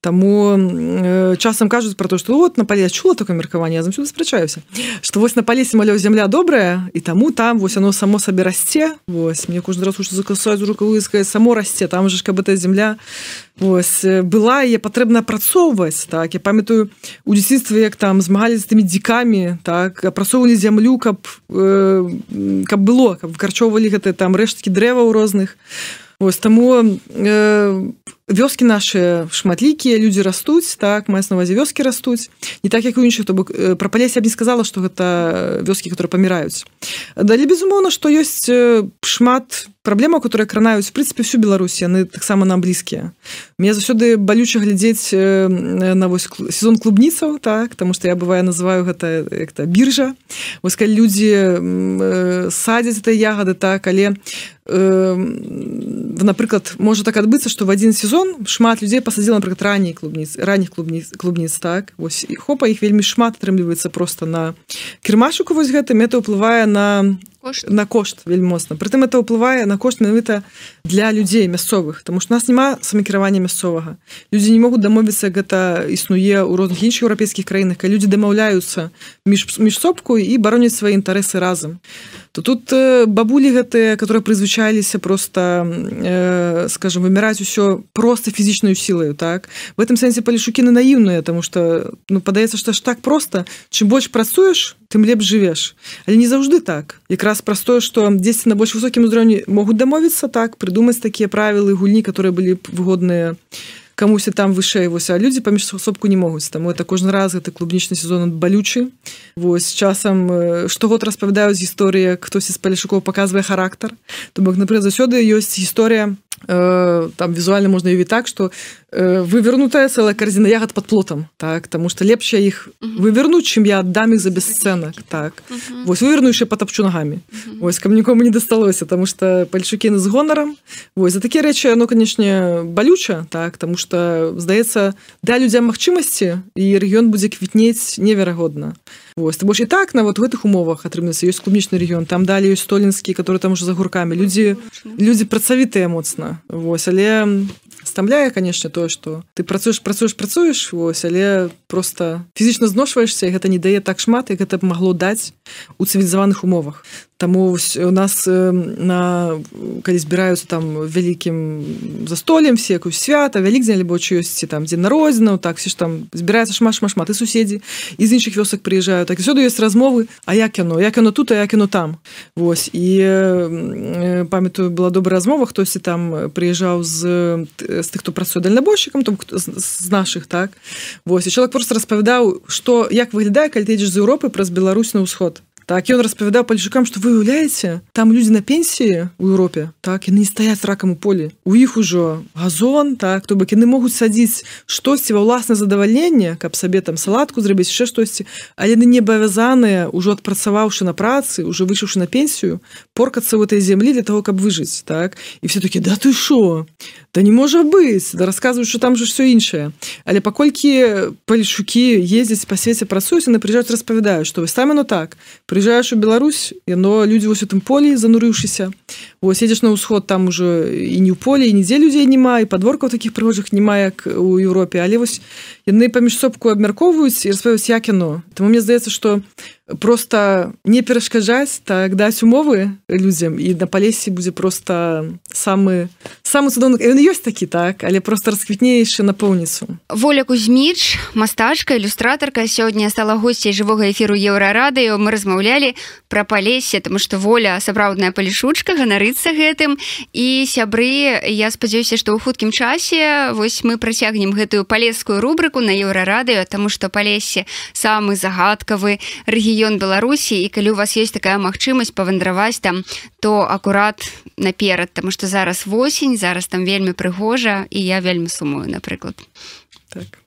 Таму э, часам кажуць про то что вот на пале чула такое меркаванне я заўсёды спрачаюся что вось на палесе маляў земля добрая і таму там вось оно само сабе расце Вось мне кожны раз закасаюць рукавыскае само расце там же каб эта земля Вось была я патрэбна апрацоўваць так. Я памятаю у дзяцінстве як там змагалі з тымі дзікамі так. Апрацоўвалі зямлю каб э, каб было каб выкарчоўвалі гэты там рэшткі дрэваў розных Вось таму э, вёскі наши шматлікія людзі растуць так мае навазе вёскі растуць не так як у іншых то бок э, пра палесе не сказала что гэта вёскі которые паміраюць далі безумоўна что ёсць э, шмат праблема которые кранаюць в прынципе всю Беларусь яны таксама нам блізкія мне заўсёды балюча глядзець э, на вось сезон клубніцаў так потому что я бываю называю гэта як-то біржа. Вось калі людзі садзяць это ягоды так але напрыклад можа так адбыцца что в один сезон шмат людзей пасадзіла напрыклад раней клубніц ранних клубніц клубніц так вось і хопа іх вельмі шмат атрымліваецца просто на кірмашуку вось гэтым это ўплывае на кошт. на кошт вельмі моцна. Прытым это ўплывае на кошт менавіта для людзей мясцовых тому что нас няма самакіравання мясцовага. Людзі не могуць дамовіцца гэта існуе ў розных іншых еўрапейскіх краінах калі людзі дамаўляюцца між міжсобку і бароняць свае інтарэсы разам. То тут э, бабулі гэтыя которые прызвычаліся просто э, скажем выміраць усё просто фізічную сілаю так? В этом сэнсе палішукіны наіўныя тому что ну падаецца што ж так просто. Чым больш працуеш тым лепш жывеш але не заўжды так. Якраз простое что дзесьці на больш высокім узроўні могуць дамовіцца так прыдумаць такія правілы гульні которые былі б выгодныя камусьці там вышэй вось а людзі паміж сособку не могуць таму это кожны раз гэты клубнічны сезон балючы восьось часам штогод распавядаюць гісторыя хтосьці з палішукоў паказвае характар то бок напрыклад заўсёды ёсць гісторыя э, там візуальна можна уві так что вывернутая целая карзіна ягод под плотам так тому что лепш я іх вывернуть чым я аддам их за бесцэнак так. Вось вывернующе потапчу ногами. Ось ко нікому не дасталося тому что пальчукіны з гонарам вось за такія рэчы оно канешне балюча так тому что здаецца да людзям магчымасці і рэгіён будзе квітнець неверагодна Вось, ты больш і так нават в гэтых умовах атрымаецца ёсць клубнічны рэгіён там далі ёсць столінскі который там уже за гуркамі людзі людзі працавітыя моцна Вось але стамляе канешне тое што ты працуеш працуеш працуеш вось але просто фізічна зношваешься гэта не дае так шмат як гэта б магло даць у цывілізаваных умовах Таму у нас на калі збіраюцца там вялікім застолем все якую свята вялікдзень альбо ёсць там дзе народзінаў так все ж там збіраецца шмат шмат шмат і суседзі і з іншых вёсак прыязджаю так сюды ёсць размовы А як яно як яно тут а як яно там. Вось і памятаю была добрая размова хтосьці там прыязджаў з з тых хто працуе дальнабойшчыкам там з наших так. Вось і чалавек просто распавядаў што як выглядае калі ты едзеш з Еўропы праз Беларусь на ўсход так ён распавядаў пальчукам што вы уяўляеце там людзі на пенсіі у Еўропе так яны не стаяць ракам у полі у іх ужо газон так то бок яны могуць садзіць штосьці ва ўласна задавальненне каб сабе там салатку зрабіць яшчэ штосьці але яны не абавязаныя ўжо адпрацаваўшы на працы уже выйшаўшы на пенсію поркацца в этой землі для того каб выжыць так. І все таки да ты шо? Да не можа быць да расказваюць что там же все іншае але паколькі палішукі ездзяць па свеце працуюць на прыязджаюць распавядаю что вы самі ну так. При прыязджаеш у Беларусь яно людзі вось у тым полі занурыўшыся вось едзеш на ўсход там уже і не ў поле і нідзе людзей няма і падворкаў такіх прыгожых няма як у Еўропе але вось яны паміж сопку абмяркоўваюць і распаваюць як яно Таму мне здаецца што просто не перашкаджаць так даць умовы людзям і на палесе будзе просто самы самы цудоўны. Ён ёсць такі так але просто расквітнейшы напоўніцу воля кузьміч мастачка ілюстратарка сёння стала госцей жывога эфіру еўрарадыё. Мы размаўлялі пра палесе тому что воля сапраўдная палішучка ганарыцца гэтым. І сябры я спадзяюся што ў хуткім часе вось мы працягнем гэтую палескую рубрыку на еўрарадыё тому что палесе самы загадкавы рэгіён рэгіён беларусі і калі у вас есть такая магчымасць павандраваць там то акурат наперад тому что зараз восень зараз там вельмі прыгожа і я вельмі сумую напрыклад. Так